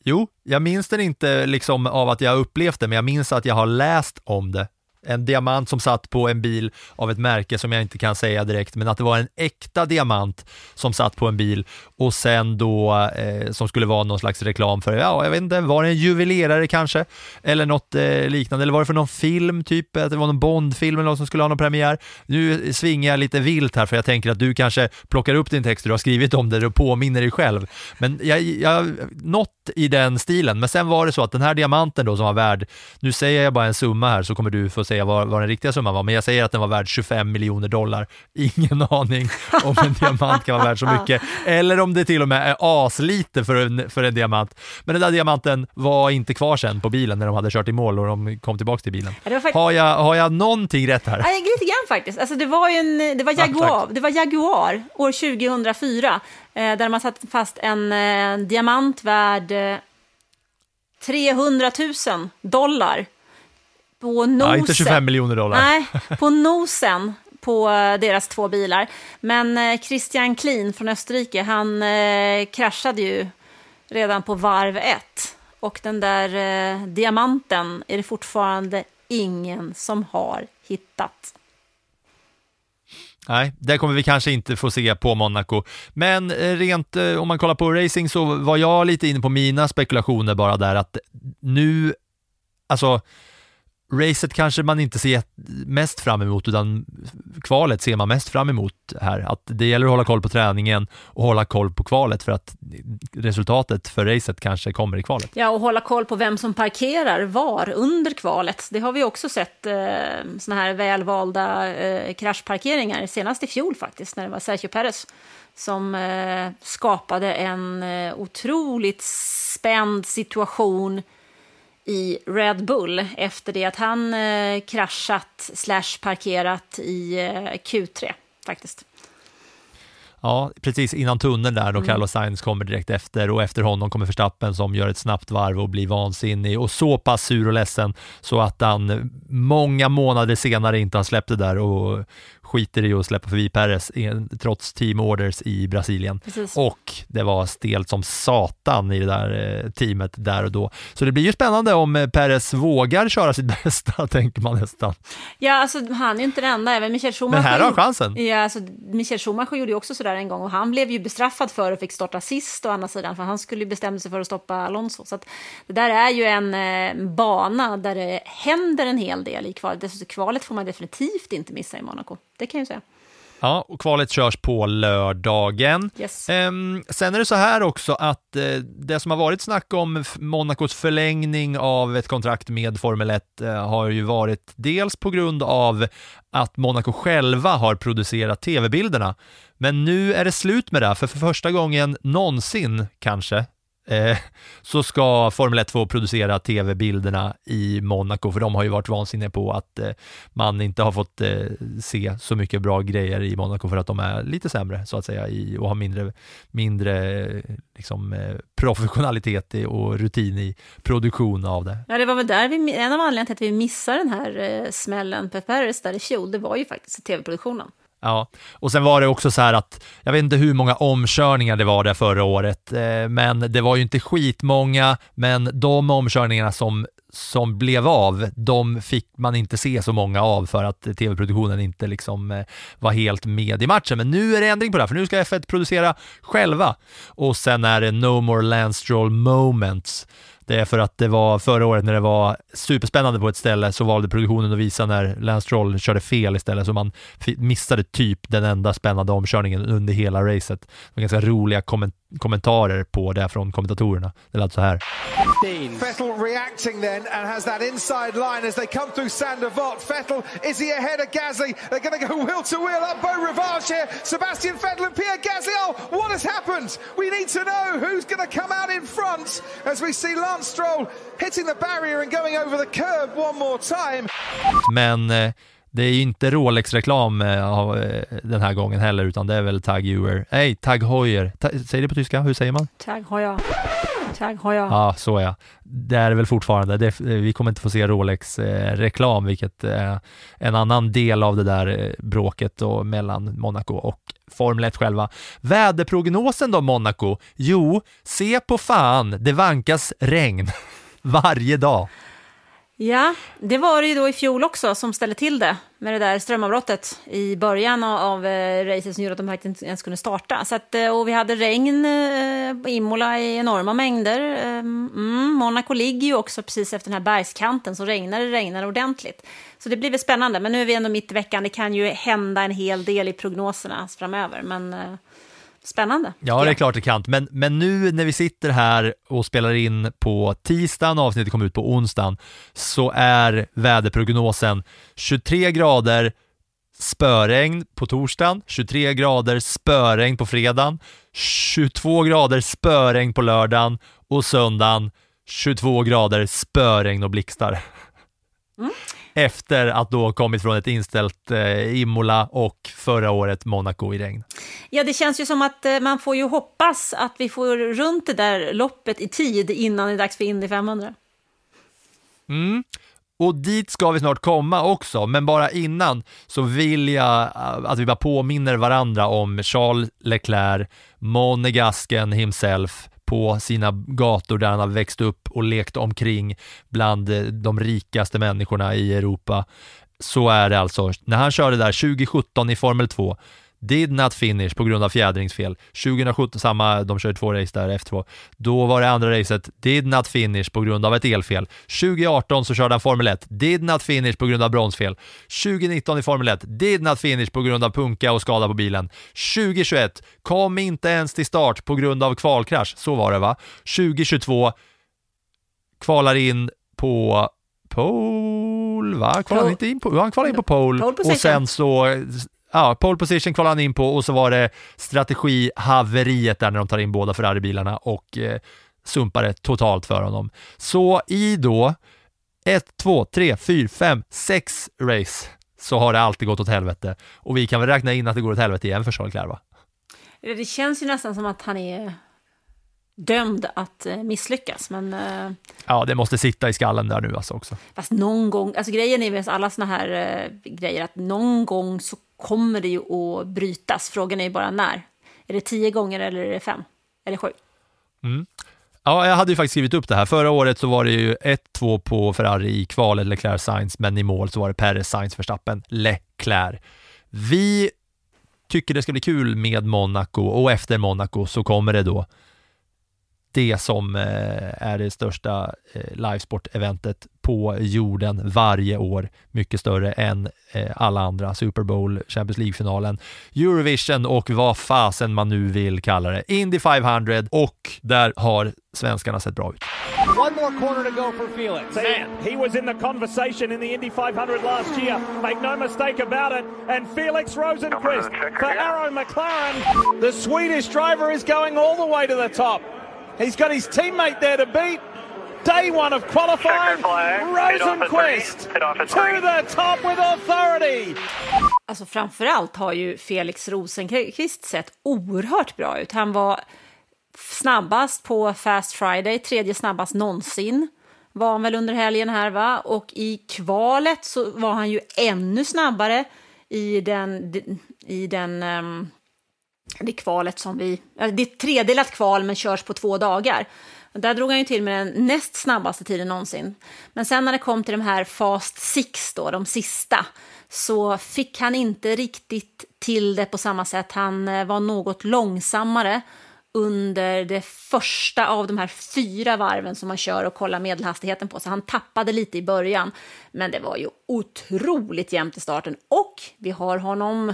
Speaker 5: Jo, jag minns den inte liksom av att jag har upplevt det, men jag minns att jag har läst om det. En diamant som satt på en bil av ett märke som jag inte kan säga direkt, men att det var en äkta diamant som satt på en bil och sen då eh, som skulle vara någon slags reklam för, ja, jag vet inte, var det en juvelerare kanske? Eller något eh, liknande, eller var det för någon film, typ att det var någon Bondfilm eller något som skulle ha någon premiär? Nu svingar jag lite vilt här för jag tänker att du kanske plockar upp din text, du har skrivit om det och påminner dig själv. Men jag, jag något i den stilen, men sen var det så att den här diamanten då som var värd, nu säger jag bara en summa här så kommer du få säga vad, vad den riktiga summan var, men jag säger att den var värd 25 miljoner dollar. Ingen aning om en diamant kan vara värd så mycket, eller om det till och med är aslite för en, för en diamant. Men den där diamanten var inte kvar sen på bilen när de hade kört i mål och de kom tillbaka till bilen.
Speaker 6: Ja,
Speaker 5: Har jag, har jag någonting rätt här?
Speaker 6: Nej, lite grann faktiskt. Alltså, det var ju en, det var Jaguar,
Speaker 5: tack.
Speaker 6: det var Jaguar år 2004 eh, där man satt fast en eh, diamant värd eh, 300 000 dollar på nosen.
Speaker 5: Ja, inte 25 miljoner dollar.
Speaker 6: Nej, på nosen på eh, deras två bilar. Men eh, Christian Klin från Österrike, han eh, kraschade ju redan på varv ett. Och den där eh, diamanten är det fortfarande ingen som har hittat.
Speaker 5: Nej, det kommer vi kanske inte få se på Monaco. Men rent om man kollar på racing så var jag lite inne på mina spekulationer bara där att nu, alltså racet kanske man inte ser mest fram emot utan kvalet ser man mest fram emot här. Att det gäller att hålla koll på träningen och hålla koll på kvalet för att resultatet för racet kanske kommer i kvalet.
Speaker 6: Ja, och hålla koll på vem som parkerar var under kvalet. Det har vi också sett eh, såna här välvalda eh, kraschparkeringar, senast i fjol faktiskt, när det var Sergio Perez som eh, skapade en eh, otroligt spänd situation i Red Bull efter det att han eh, kraschat slash parkerat i eh, Q3 faktiskt.
Speaker 5: Ja, precis innan tunneln där då Carlos Sainz kommer direkt efter och efter honom kommer Verstappen som gör ett snabbt varv och blir vansinnig och så pass sur och ledsen så att han många månader senare inte har släppt det där och skiter i att släppa förbi Perez trots team orders i Brasilien.
Speaker 6: Precis.
Speaker 5: Och det var stelt som satan i det där eh, teamet där och då. Så det blir ju spännande om eh, Perez vågar köra sitt bästa, tänker man nästan.
Speaker 6: Ja, alltså han är ju inte den enda, även Michael Schumacher.
Speaker 5: Men här har chansen.
Speaker 6: Ja, alltså Michael Schumacher gjorde ju också sådär en gång och han blev ju bestraffad för och fick starta sist å andra sidan, för han skulle ju bestämma sig för att stoppa Alonso. Så att det där är ju en eh, bana där det händer en hel del i kvalet. Dessutom kvalet får man definitivt inte missa i Monaco, det kan jag säga.
Speaker 5: Ja, och kvalet körs på lördagen.
Speaker 6: Yes.
Speaker 5: Ehm, sen är det så här också att eh, det som har varit snack om Monacos förlängning av ett kontrakt med Formel 1 eh, har ju varit dels på grund av att Monaco själva har producerat tv-bilderna. Men nu är det slut med det, för för första gången någonsin kanske eh, så ska Formel 1 få producera tv-bilderna i Monaco, för de har ju varit vansinniga på att eh, man inte har fått eh, se så mycket bra grejer i Monaco för att de är lite sämre så att säga i, och har mindre, mindre liksom, eh, professionalitet i, och rutin i produktion av det.
Speaker 6: Ja, det var väl där vi, en av anledningarna till att vi missade den här eh, smällen på Paris där i fjol, det var ju faktiskt tv-produktionen.
Speaker 5: Ja, och sen var det också så här att, jag vet inte hur många omkörningar det var där förra året, eh, men det var ju inte skitmånga, men de omkörningarna som, som blev av, de fick man inte se så många av för att tv-produktionen inte liksom eh, var helt med i matchen. Men nu är det ändring på det här, för nu ska F1 producera själva och sen är det No More Landstroll Moments det är för att det var förra året när det var superspännande på ett ställe så valde produktionen att visa när Lance Stroll körde fel istället så man missade typ den enda spännande omkörningen under hela racet. Det var ganska roliga komment kommentarer på det från kommentatorerna. Det lät så här.
Speaker 8: Vettel reacting then and has that inside line as they come through Sandovot. Vettel, is he ahead of Gasly? They're going to go wheel to wheel up Beau Rivage here. Sebastian Vettel and Pierre Gasly. Oh, what has happened? We need to know who's going to come out in front as we see Lance Stroll hitting the barrier and going over the curb one more time.
Speaker 5: Men eh, det är ju inte Rolex-reklam eh, den här gången heller, utan det är väl Tag Heuer. Nej, Tag Heuer. Ta, säger det på tyska? Hur säger man?
Speaker 6: Tag Heuer. Tag Heuer.
Speaker 5: Ja, så ja. Det är väl fortfarande. Det, vi kommer inte få se Rolex-reklam, vilket är en annan del av det där eh, bråket då, mellan Monaco och Formel 1 själva. Väderprognosen då, Monaco? Jo, se på fan, det vankas regn varje dag.
Speaker 6: Ja, det var det ju då i fjol också som ställde till det med det där strömavbrottet i början av eh, racet som gjorde att de inte ens kunde starta. Så att, eh, och vi hade regn eh, på Imola i enorma mängder. Eh, mm, Monaco ligger ju också precis efter den här bergskanten så regnar det regnar ordentligt. Så det blir väl spännande, men nu är vi ändå mitt i veckan. Det kan ju hända en hel del i prognoserna framöver, men Spännande.
Speaker 5: Ja, det är klart det kan. Men, men nu när vi sitter här och spelar in på tisdagen, avsnittet kommer ut på onsdagen, så är väderprognosen 23 grader spöregn på torsdagen, 23 grader spöregn på fredagen, 22 grader spöregn på lördagen och söndagen 22 grader spöregn och blixtar. Mm efter att då kommit från ett inställt eh, Imola och förra året Monaco i regn.
Speaker 6: Ja, det känns ju som att eh, man får ju hoppas att vi får runt det där loppet i tid innan det är dags för Indy 500.
Speaker 5: Mm. Och dit ska vi snart komma också, men bara innan så vill jag eh, att vi bara påminner varandra om Charles Leclerc, Monegasken himself, på sina gator där han har växt upp och lekt omkring bland eh, de rikaste människorna i Europa. Så är det alltså. När han körde där 2017 i Formel 2 Did not finish på grund av fjädringsfel. 2017, samma, de körde två race där, F2. Då var det andra racet, did not finish på grund av ett elfel. 2018 så körde han Formel 1, did not finish på grund av bromsfel. 2019 i Formel 1, did not finish på grund av punka och skada på bilen. 2021, kom inte ens till start på grund av kvalkrasch, så var det va? 2022, kvalar in på pole, va? Kvalar han inte in på, han kvalar in på pole, pole och sen så ja, pole position kvalade han in på och så var det strategihaveriet där när de tar in båda Ferrari-bilarna och eh, sumpade totalt för honom. Så i då ett, två, tre, fyra, fem, sex race så har det alltid gått åt helvete. Och vi kan väl räkna in att det går åt helvete igen för Charles Leclerc va?
Speaker 6: Det känns ju nästan som att han är dömd att eh, misslyckas. Men, eh,
Speaker 5: ja, det måste sitta i skallen där nu alltså också.
Speaker 6: Fast någon gång, alltså grejen är med alla såna här eh, grejer att någon gång så kommer det ju att brytas. Frågan är ju bara när. Är det tio gånger eller är det fem? Eller sju?
Speaker 5: Mm. Ja, jag hade ju faktiskt skrivit upp det här. Förra året så var det ju 1-2 på Ferrari i kvalet, Leclerc Sainz, men i mål så var det Perez Sainz Verstappen, Leclerc. Vi tycker det ska bli kul med Monaco och efter Monaco så kommer det då det som eh, är det största eh, livesport-eventet på jorden varje år. Mycket större än eh, alla andra. Super Bowl, Champions League-finalen, Eurovision och vad fasen man nu vill kalla det. Indy 500 och där har svenskarna sett bra ut.
Speaker 9: One more corner to go for Felix. Man, he was in the conversation in the Indy 500 last year. Make no mistake about it. And Felix Rosenquist for Arrow McLaren. The Swedish driver is going all the way to the top. He's got his teammate there to beat. Day one of qualifying. Rosenquist to the top with authority.
Speaker 6: Alltså framförallt har ju Felix Rosenqvist sett oerhört bra ut. Han var snabbast på Fast Friday, tredje snabbast någonsin var han väl under helgen här va? Och i kvalet så var han ju ännu snabbare i den, i den um, det kvalet som vi, det är ett tredelat kval men körs på två dagar. Där drog han ju till med den näst snabbaste tiden någonsin. Men sen när det kom till de här Fast Six då, de sista, så fick han inte riktigt till det på samma sätt. Han eh, var något långsammare under det första av de här fyra varven som man kör och kollar medelhastigheten på. Så han tappade lite i början, men det var ju otroligt jämnt i starten. Och vi har honom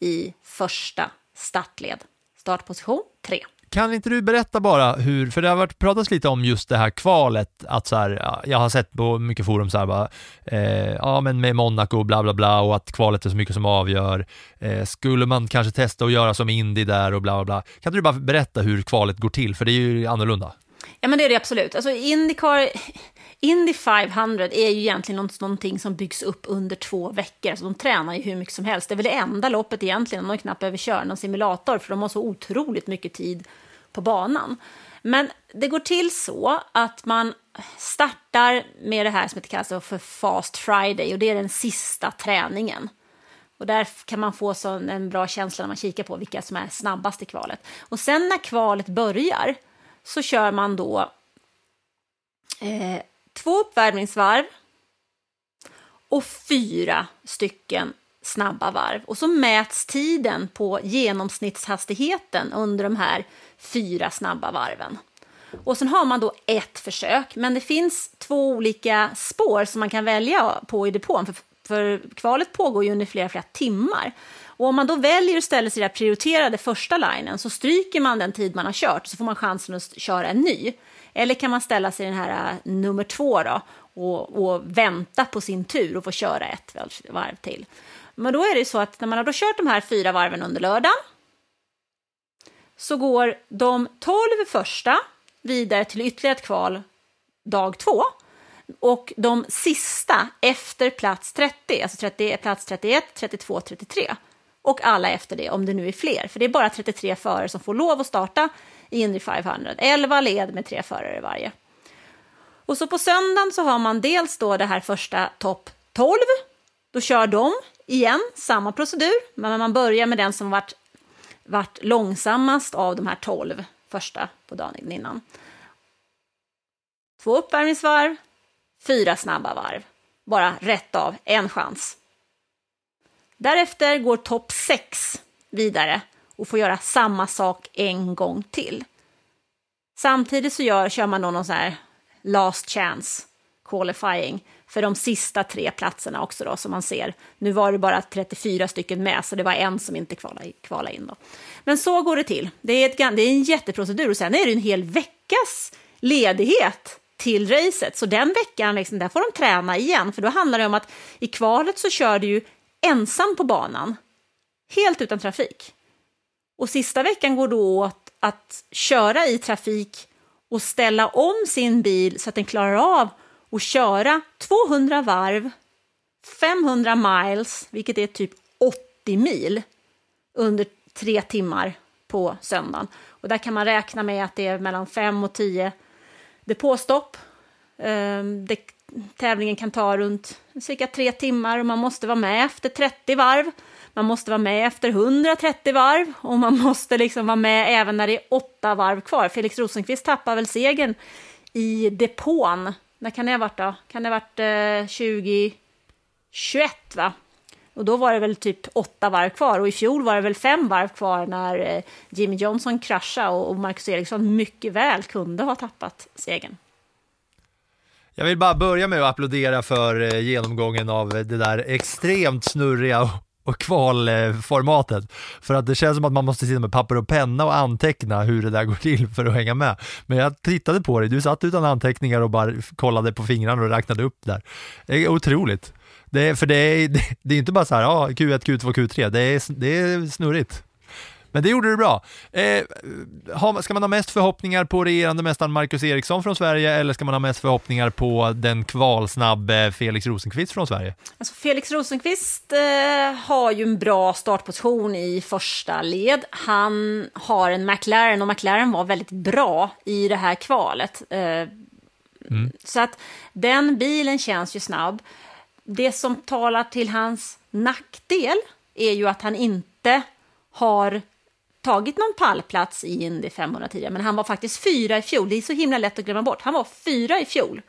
Speaker 6: i första startled. Startposition 3.
Speaker 5: Kan inte du berätta bara hur, för det har varit pratats lite om just det här kvalet, att så här, jag har sett på mycket forum så här bara, eh, ja men med Monaco och bla bla bla och att kvalet är så mycket som avgör. Eh, skulle man kanske testa att göra som Indy där och bla bla bla. Kan inte du bara berätta hur kvalet går till, för det är ju annorlunda.
Speaker 6: Ja men det är det absolut. Alltså Indycar, Indy 500 är ju egentligen någonting som byggs upp under två veckor. Alltså de tränar ju hur mycket som helst. Det är väl det enda loppet egentligen, de har knappt behöver köra någon simulator, för de har så otroligt mycket tid på banan. Men det går till så att man startar med det här som kallas för Fast Friday och det är den sista träningen. Och där kan man få en bra känsla när man kikar på vilka som är snabbast i kvalet. Och sen när kvalet börjar så kör man då eh, två uppvärmningsvarv och fyra stycken snabba varv. Och så mäts tiden på genomsnittshastigheten under de här fyra snabba varven. Och sen har man då ett försök, men det finns två olika spår som man kan välja på i depån, för, för kvalet pågår ju under flera, flera timmar. Och om man då väljer att ställa sig i den prioriterade första linen så stryker man den tid man har kört så får man chansen att köra en ny. Eller kan man ställa sig i den här äh, nummer två då och, och vänta på sin tur och få köra ett varv till. Men då är det så att när man har då kört de här fyra varven under lördagen så går de tolv första vidare till ytterligare ett kval dag två. Och de sista efter plats 30, alltså 30, plats 31, 32, 33. Och alla efter det, om det nu är fler. För det är bara 33 förare som får lov att starta i Indy 500. 11 led med tre förare varje. Och så på söndagen så har man dels då det här första topp 12. Då kör de igen, samma procedur, men man börjar med den som varit, varit långsammast av de här 12 första på dagen innan. Två uppvärmningsvarv, fyra snabba varv. Bara rätt av, en chans. Därefter går topp 6 vidare och får göra samma sak en gång till. Samtidigt så gör, kör man någon sån här last chance qualifying för de sista tre platserna också då, som man ser. Nu var det bara 34 stycken med, så det var en som inte kvalade, kvalade in. Då. Men så går det till. Det är, ett, det är en jätteprocedur och sen är det en hel veckas ledighet till racet. Så den veckan, liksom, där får de träna igen, för då handlar det om att i kvalet så kör du ju ensam på banan, helt utan trafik. Och sista veckan går då åt att köra i trafik och ställa om sin bil så att den klarar av att köra 200 varv, 500 miles, vilket är typ 80 mil, under tre timmar på söndagen. Och där kan man räkna med att det är mellan 5 och 10 depåstopp. Ehm, det, tävlingen kan ta runt cirka tre timmar och man måste vara med efter 30 varv. Man måste vara med efter 130 varv och man måste liksom vara med även när det är åtta varv kvar. Felix Rosenqvist tappar väl segern i depån. När kan det ha varit då? Kan det ha varit eh, 2021 va? Och då var det väl typ åtta varv kvar och i fjol var det väl fem varv kvar när eh, Jimmy Johnson kraschade och Marcus Eriksson mycket väl kunde ha tappat segern.
Speaker 5: Jag vill bara börja med att applådera för eh, genomgången av det där extremt snurriga och kvalformatet. För att det känns som att man måste sitta med papper och penna och anteckna hur det där går till för att hänga med. Men jag tittade på dig, du satt utan anteckningar och bara kollade på fingrarna och räknade upp där. Det är otroligt. Det är, för det är, det är inte bara så här, ja, Q1, Q2, Q3, det är, det är snurrigt. Men det gjorde du bra. Eh, ska man ha mest förhoppningar på regerande mästaren Marcus Eriksson från Sverige eller ska man ha mest förhoppningar på den kvalsnabbe Felix Rosenqvist från Sverige?
Speaker 6: Alltså Felix Rosenqvist eh, har ju en bra startposition i första led. Han har en McLaren och McLaren var väldigt bra i det här kvalet. Eh, mm. Så att den bilen känns ju snabb. Det som talar till hans nackdel är ju att han inte har tagit någon pallplats i Indy 500 tidigare, men han var faktiskt fyra i fjol. Det är så himla lätt att glömma bort. Han var fyra i fjol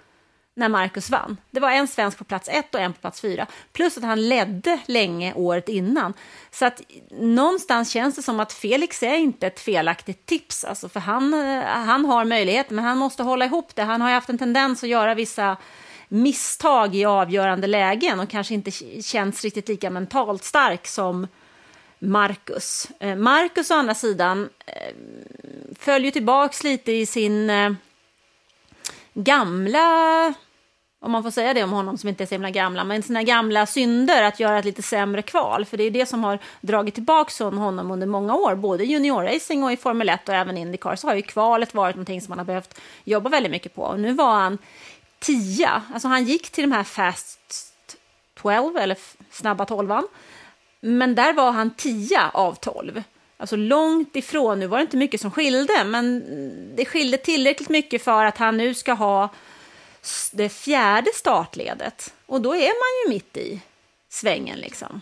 Speaker 6: när Marcus vann. Det var en svensk på plats ett och en på plats fyra. Plus att han ledde länge året innan. Så att någonstans känns det som att Felix är inte ett felaktigt tips. Alltså för han, eh, han har möjlighet, men han måste hålla ihop det. Han har ju haft en tendens att göra vissa misstag i avgörande lägen och kanske inte känns riktigt lika mentalt stark som Marcus. Eh, Marcus å andra sidan eh, följer tillbaks lite i sin eh, gamla, om man får säga det om honom som inte är så himla gamla, men sina gamla synder att göra ett lite sämre kval. För det är det som har dragit tillbaka honom under många år, både i juniorracing och i Formel 1 och även Indycar, så har ju kvalet varit någonting som man har behövt jobba väldigt mycket på. Och nu var han tia, alltså han gick till de här Fast 12, eller snabba tolvan, men där var han 10 av 12. Alltså långt ifrån, nu var det inte mycket som skilde, men det skilde tillräckligt mycket för att han nu ska ha det fjärde startledet. Och då är man ju mitt i svängen liksom.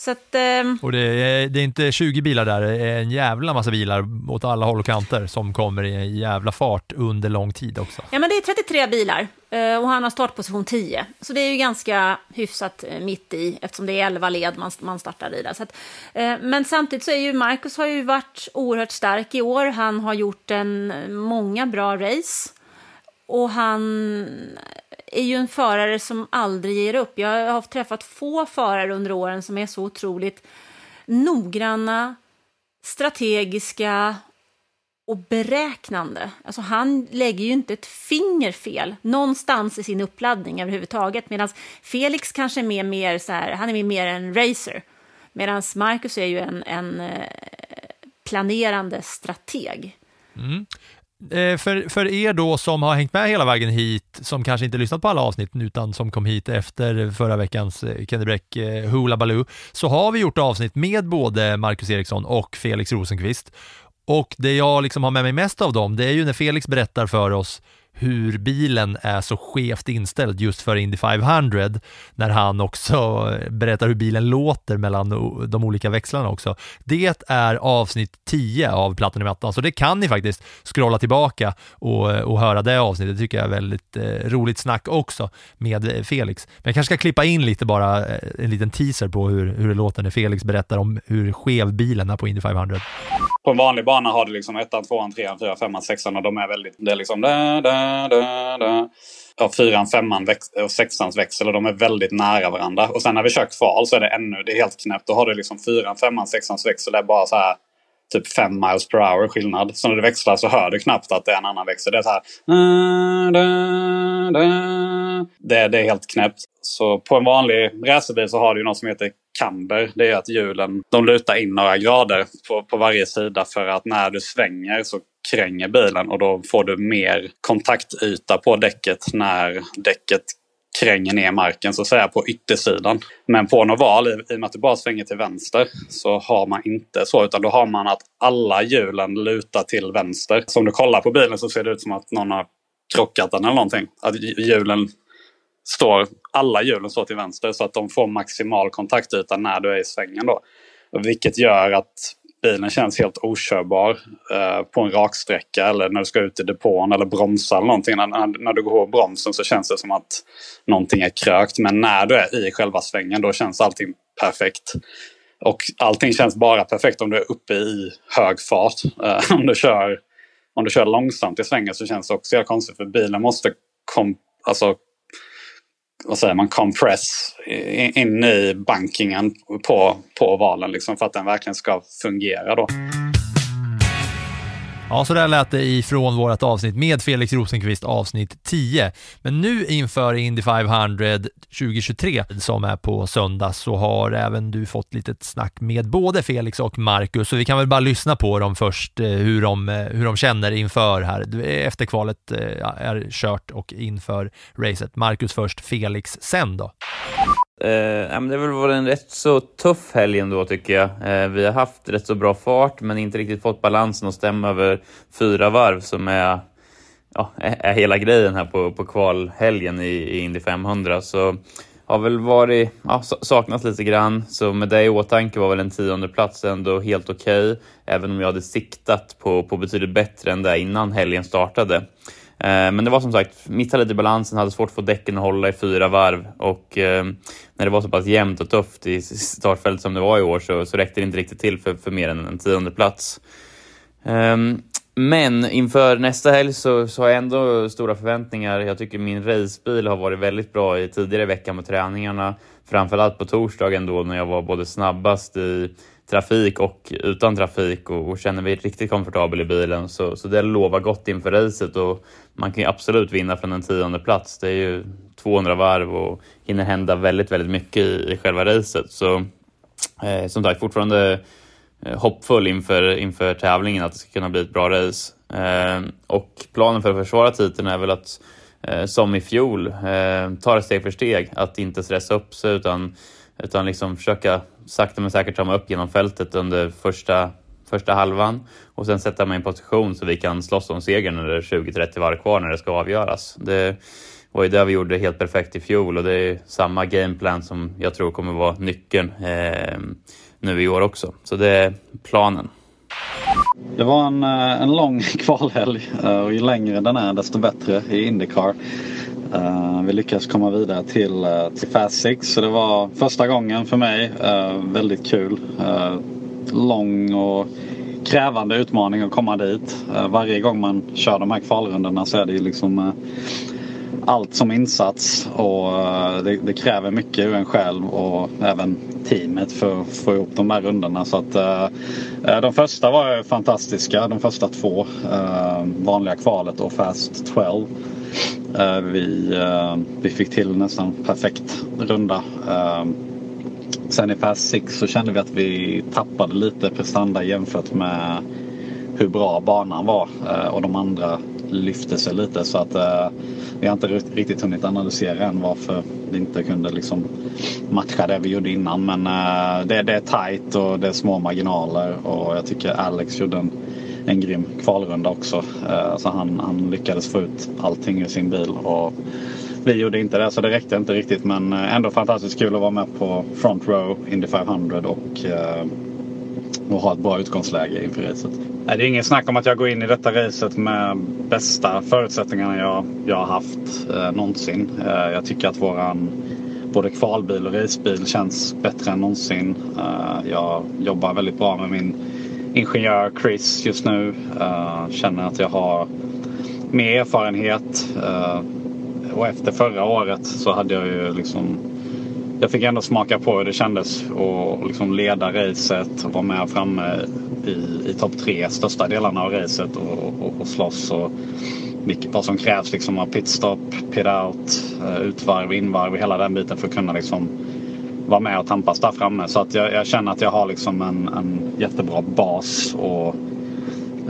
Speaker 6: Så att, eh...
Speaker 5: Och det är, det är, inte 20 bilar där, det är en jävla massa bilar åt alla håll och kanter som kommer i en jävla fart under lång tid också.
Speaker 6: Ja, men det är 33 bilar eh, och han har startposition 10. Så det är ju ganska hyfsat eh, mitt i eftersom det är 11 led man, man startar i. Där. Så att, eh, men samtidigt så är ju Marcus har ju varit oerhört stark i år. Han har gjort en många bra race och han är ju en förare som aldrig ger upp. Jag har träffat få förare under åren som är så otroligt noggranna, strategiska och beräknande. Alltså han lägger ju inte ett finger fel någonstans i sin uppladdning överhuvudtaget. Medan Felix kanske är mer, mer så här, han är mer en racer. Medan Marcus är ju en, en eh, planerande strateg. Mm.
Speaker 5: Eh, för, för er då som har hängt med hela vägen hit, som kanske inte lyssnat på alla avsnitt utan som kom hit efter förra veckans eh, Kenny Bräck eh, Hoola Baloo, så har vi gjort avsnitt med både Marcus Eriksson och Felix Rosenqvist. Och det jag liksom har med mig mest av dem, det är ju när Felix berättar för oss hur bilen är så skevt inställd just för Indy 500 när han också berättar hur bilen låter mellan de olika växlarna också. Det är avsnitt 10 av Plattan i mattan, så det kan ni faktiskt scrolla tillbaka och, och höra det avsnittet. Det tycker jag är väldigt eh, roligt snack också med Felix. Men jag kanske ska klippa in lite bara, eh, en liten teaser på hur, hur det låter när Felix berättar om hur skev bilen är på Indy 500.
Speaker 10: På en vanlig bana har du liksom ettan, tvåan, trean, fyran, femman, sexan och de är väldigt, det är liksom där, där. Ja, fyran, femman och sexans växel och de är väldigt nära varandra. Och sen när vi kör kval så är det ännu, det är helt knäppt. Då har du liksom fyran, femman, sexans växel. Det är bara så här typ 5 miles per hour skillnad. Så när du växlar så hör du knappt att det är en annan växel. Det är så här... Det, det är helt knäppt. Så på en vanlig racerbil så har du något som heter camber. Det är att hjulen de lutar in några grader på, på varje sida för att när du svänger så kränger bilen och då får du mer kontaktyta på däcket när däcket kränger ner marken så att säga på yttersidan. Men på en oval, i, i och med att du bara svänger till vänster, så har man inte så. Utan då har man att alla hjulen lutar till vänster. Så om du kollar på bilen så ser det ut som att någon har krockat den eller någonting. Att hjulen står, alla hjulen står till vänster så att de får maximal kontaktyta när du är i svängen då. Vilket gör att bilen känns helt okörbar eh, på en raksträcka eller när du ska ut i depån eller bromsa eller någonting. När, när du går på bromsen så känns det som att någonting är krökt. Men när du är i själva svängen då känns allting perfekt. Och allting känns bara perfekt om du är uppe i hög fart. Eh, om, du kör, om du kör långsamt i svängen så känns det också helt konstigt för bilen måste kom, alltså, vad säger man, compress in i bankingen på, på valen liksom, för att den verkligen ska fungera. Då.
Speaker 5: Ja, så där lät det ifrån vårt avsnitt med Felix Rosenqvist, avsnitt 10. Men nu inför Indy 500 2023 som är på söndag så har även du fått lite snack med både Felix och Marcus, så vi kan väl bara lyssna på dem först, eh, hur de, eh, hur de känner inför här. Efter kvalet eh, är kört och inför racet. Marcus först, Felix sen då.
Speaker 11: Eh, det har väl varit en rätt så tuff helg ändå tycker jag. Eh, vi har haft rätt så bra fart men inte riktigt fått balansen att stämma över fyra varv som är, ja, är hela grejen här på, på kvalhelgen i, i Indy 500. Så har väl varit, ja, saknats lite grann. Så med det i åtanke var väl en tionde plats ändå helt okej. Okay, även om jag hade siktat på, på betydligt bättre än det innan helgen startade. Eh, men det var som sagt, missade lite balansen, hade svårt att få däcken att hålla i fyra varv och eh, när det var så pass jämnt och tufft i startfältet som det var i år så, så räckte det inte riktigt till för, för mer än en tionde plats. Ehm, men inför nästa helg så, så har jag ändå stora förväntningar. Jag tycker min racebil har varit väldigt bra i tidigare veckan på träningarna. Framförallt på torsdagen då när jag var både snabbast i trafik och utan trafik och, och känner mig riktigt komfortabel i bilen. Så, så det lovar gott inför racet och man kan ju absolut vinna från en tionde plats. Det är ju 200 varv och hinner hända väldigt, väldigt mycket i, i själva racet. Så eh, som sagt, fortfarande eh, hoppfull inför, inför tävlingen att det ska kunna bli ett bra race. Eh, och planen för att försvara titeln är väl att eh, som i fjol, eh, ta det steg för steg, att inte stressa upp sig utan, utan liksom försöka sakta men säkert ta mig upp genom fältet under första, första halvan och sen sätta mig i en position så vi kan slåss om segern när det är 20-30 varv kvar när det ska avgöras. Det var ju det vi gjorde helt perfekt i fjol och det är samma gameplan som jag tror kommer vara nyckeln eh, nu i år också. Så det är planen.
Speaker 10: Det var en, eh, en lång kvalhelg eh, och ju längre den är desto bättre i Indycar. Uh, vi lyckades komma vidare till, uh, till Fast Six så det var första gången för mig. Uh, väldigt kul. lång och krävande utmaning att komma dit. varje gång man kör de här kvalrundorna så är det ju liksom allt som insats och det, det, kräver mycket ur en själv och även teamet för att få ihop de här rundorna. Så att, eh, eh, de första var fantastiska, de första två. Eh, vanliga kvalet och Fast 12. Eh, vi, eh, vi fick till nästan perfekt runda. Eh, sen i Fast 6 så kände vi att vi tappade lite prestanda jämfört med hur bra banan var och de andra lyfte sig lite så att eh, vi har inte riktigt hunnit analysera än varför vi inte kunde liksom matcha det vi gjorde innan. Men eh, det, det är tajt och det är små marginaler och jag tycker Alex gjorde en en grym kvalrunda också. Eh, så han, han lyckades få ut allting ur sin bil. Och vi gjorde inte det så det räckte inte riktigt men eh, ändå fantastiskt kul att vara med på Front Row Indy 500 och, eh, och ha ett bra utgångsläge inför racet. Det är inget snack om att jag går in i detta racet med bästa förutsättningarna jag, jag har haft eh, någonsin. Eh, jag tycker att våran både kvalbil och racebil känns bättre än någonsin. Eh, jag jobbar väldigt bra med min ingenjör Chris just nu. Eh, känner att jag har mer erfarenhet. Eh, och efter förra året så hade jag ju liksom jag fick ändå smaka på hur det kändes att liksom leda racet och vara med framme i, i topp tre största delarna av racet och, och, och slåss. Och vilket, vad som krävs liksom av pitstop, pit out, eh, utvarv, invarv, och hela den biten för att kunna liksom vara med och tampas där framme. Så att jag, jag känner att jag har liksom en, en jättebra bas och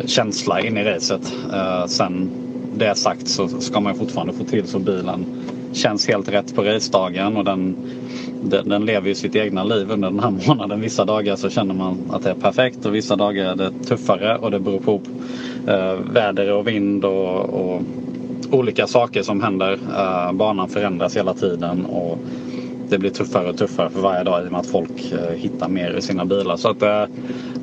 Speaker 10: känsla in i racet. Uh, sen det sagt så ska man fortfarande få till så bilen känns helt rätt på racedagen och den, den, den, lever ju sitt egna liv under den här månaden. Vissa dagar så känner man att det är perfekt och vissa dagar är det tuffare och det beror på eh, väder och vind och, och, olika saker som händer. Eh, banan förändras hela tiden och det blir tuffare och tuffare för varje dag i och med att folk eh, hittar mer i sina bilar. Så att det,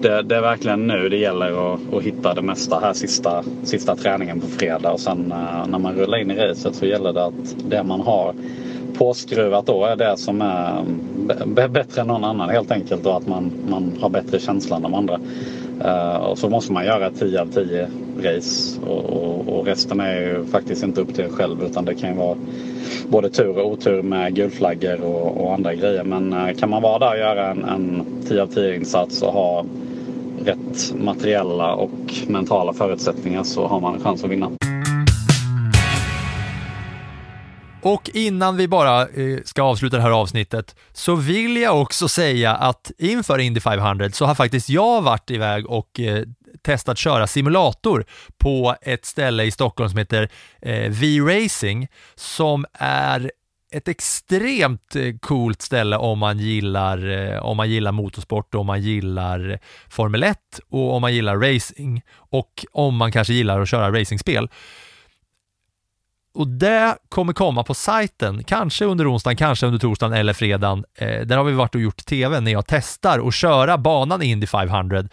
Speaker 10: det, det är verkligen nu det gäller att, att, hitta det mesta här sista, sista träningen på fredag. Och sen eh, när man rullar in i racet så gäller det att det man har påskruvat då är det som är mm, bättre än någon annan helt enkelt och att man, man har bättre känsla än de andra. Uh, och så måste man göra 10 av 10 race och, och, och, resten är ju faktiskt inte upp till en själv utan det kan ju vara både tur och otur med gulflaggor och, och andra grejer. Men uh, kan man vara där och göra en, en 10 av 10 insats och ha rätt materiella och mentala förutsättningar så har man en chans att vinna.
Speaker 5: Och innan vi bara eh, ska avsluta det här avsnittet så vill jag också säga att inför Indy 500 så har faktiskt jag varit iväg och eh, testat köra simulator på ett ställe i Stockholm som heter eh, V-Racing som är ett extremt coolt ställe om man gillar, om man gillar motorsport, om man gillar Formel 1 och om man gillar racing och om man kanske gillar att köra racingspel. Och det kommer komma på sajten, kanske under onsdagen, kanske under torsdagen eller fredagen. Eh, där har vi varit och gjort tv när jag testar att köra banan i Indy 500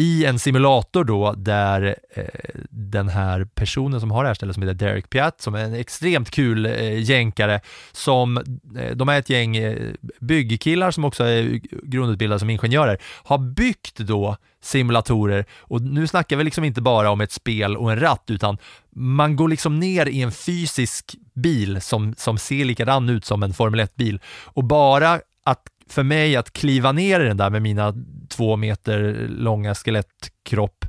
Speaker 5: i en simulator då där eh, den här personen som har det här stället som heter Derek Piat som är en extremt kul eh, jänkare som, eh, de är ett gäng eh, byggkillar som också är grundutbildade som ingenjörer, har byggt då simulatorer. Och nu snackar vi liksom inte bara om ett spel och en ratt utan man går liksom ner i en fysisk bil som, som ser likadan ut som en Formel 1-bil och bara att för mig att kliva ner i den där med mina två meter långa skelettkropp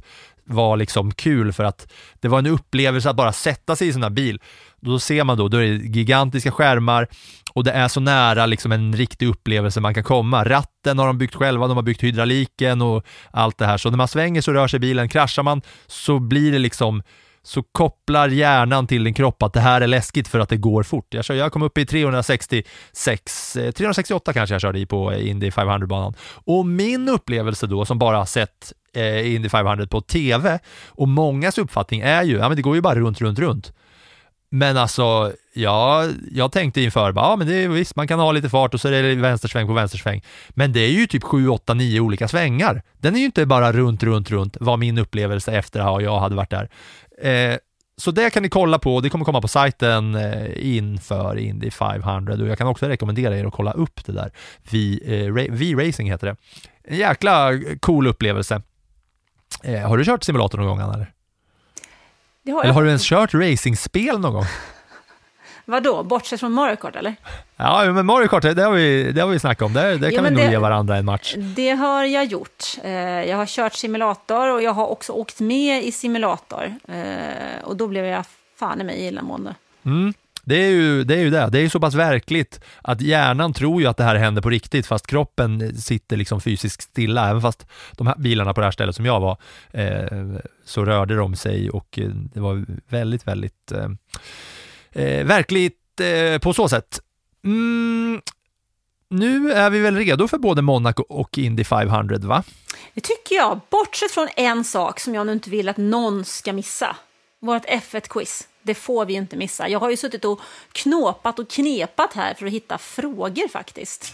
Speaker 5: var liksom kul för att det var en upplevelse att bara sätta sig i sån här bil. Då ser man då, då är det gigantiska skärmar och det är så nära liksom en riktig upplevelse man kan komma. Ratten har de byggt själva, de har byggt hydrauliken och allt det här. Så när man svänger så rör sig bilen, kraschar man så blir det liksom så kopplar hjärnan till din kropp att det här är läskigt för att det går fort. Jag, kör, jag kom upp i 366, 368 eh, kanske jag körde i på eh, Indy 500-banan. Och min upplevelse då, som bara har sett eh, Indy 500 på TV, och mångas uppfattning är ju, ja men det går ju bara runt, runt, runt. Men alltså, ja, jag tänkte inför, ja men det är visst, man kan ha lite fart och så är det vänstersväng på vänstersväng. Men det är ju typ 7, 8, 9 olika svängar. Den är ju inte bara runt, runt, runt, var min upplevelse efter att jag hade varit där. Eh, så det kan ni kolla på, det kommer komma på sajten eh, inför Indy 500 och jag kan också rekommendera er att kolla upp det där. V-Racing eh, heter det. En jäkla cool upplevelse. Har du kört simulator någon gång, Anna? Eller?
Speaker 6: har
Speaker 5: eller har du ens kört racingspel någon gång?
Speaker 6: Vadå, bortsett från Mario Kart eller?
Speaker 5: Ja, men Mario Kart, det har vi, det har vi snackat om. Där
Speaker 6: Jo,
Speaker 5: kan vi
Speaker 6: men
Speaker 5: nog
Speaker 6: det-
Speaker 5: ge varandra en match.
Speaker 6: Det har jag gjort. Eh, Jag har kört simulator och jag har också åkt med i simulator. Eh, Och då blev jag fan i mig illamående.
Speaker 5: Mm. Det är, ju, det är ju det. Det är ju så pass verkligt att hjärnan tror ju att det här händer på riktigt fast kroppen sitter liksom fysiskt stilla. Även fast de här bilarna på det här stället som jag var eh, så rörde de sig och eh, det var väldigt, väldigt eh, eh, verkligt eh, på så sätt. Mm. Nu är vi väl redo för både Monaco och Indy 500 va?
Speaker 6: Det tycker jag, bortsett från en sak som jag nu inte vill att någon ska missa. Vårt F1-quiz. Det får vi ju inte missa. Jag har ju suttit och knåpat och knepat här för att hitta frågor faktiskt.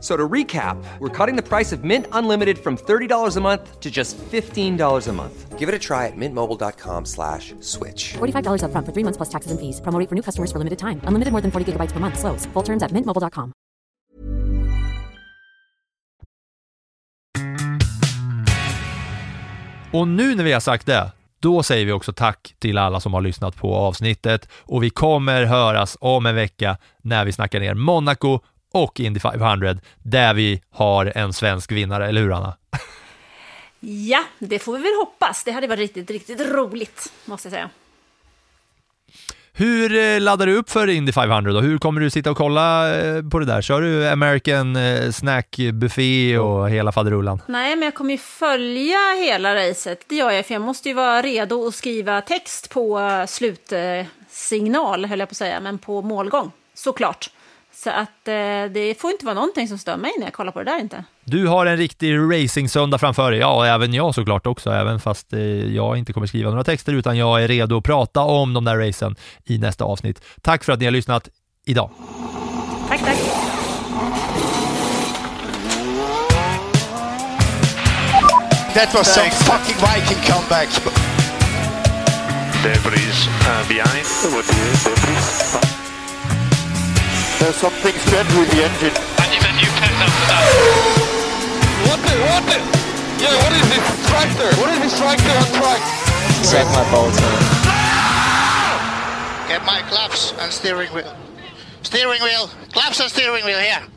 Speaker 7: So to recap, we're cutting the price of Mint Unlimited from $30 a month to just $15 a month. Give it a try at mintmobile.com slash switch.
Speaker 12: $45 upfront for three months plus taxes and fees. Promo for new customers for limited time. Unlimited more than 40 gigabytes per month. Slows. Full terms at mintmobile.com.
Speaker 5: Och nu när vi har sagt det, då säger vi också tack till alla som har lyssnat på avsnittet och vi kommer höras om en vecka när vi snackar ner Monaco och Indy 500 där vi har en svensk vinnare, eller hur Anna?
Speaker 6: Ja, det får vi väl hoppas. Det hade varit riktigt, riktigt roligt, måste jag säga.
Speaker 5: Hur eh, laddar du upp för Indy 500 då? Hur kommer du sitta och kolla eh, på det där? Kör du American eh, Snack Buffé och hela faderullan?
Speaker 6: Nej, men jag kommer ju följa hela racet. Det gör jag, för jag måste ju vara redo att skriva text på slutsignal, höll jag på att säga, men på målgång, såklart. Så att eh, det får inte vara någonting som stör mig när jag kollar på det där inte.
Speaker 5: Du har en riktig racing-söndag framför dig, ja, och även jag såklart också, även fast eh, jag inte kommer skriva några texter, utan jag är redo att prata om de där racen i nästa avsnitt. Tack för att ni har lyssnat idag.
Speaker 6: Tack, tack.
Speaker 4: That was some fucking Viking comeback.
Speaker 1: Debris uh, behind.
Speaker 4: There's something strange with the engine.
Speaker 13: I need a new pet after that.
Speaker 1: What the, what the? Yeah, what is this tractor? What is this tractor on track?
Speaker 3: Check my bolting.
Speaker 4: Get my claps and steering wheel. Steering wheel. Claps and steering wheel here.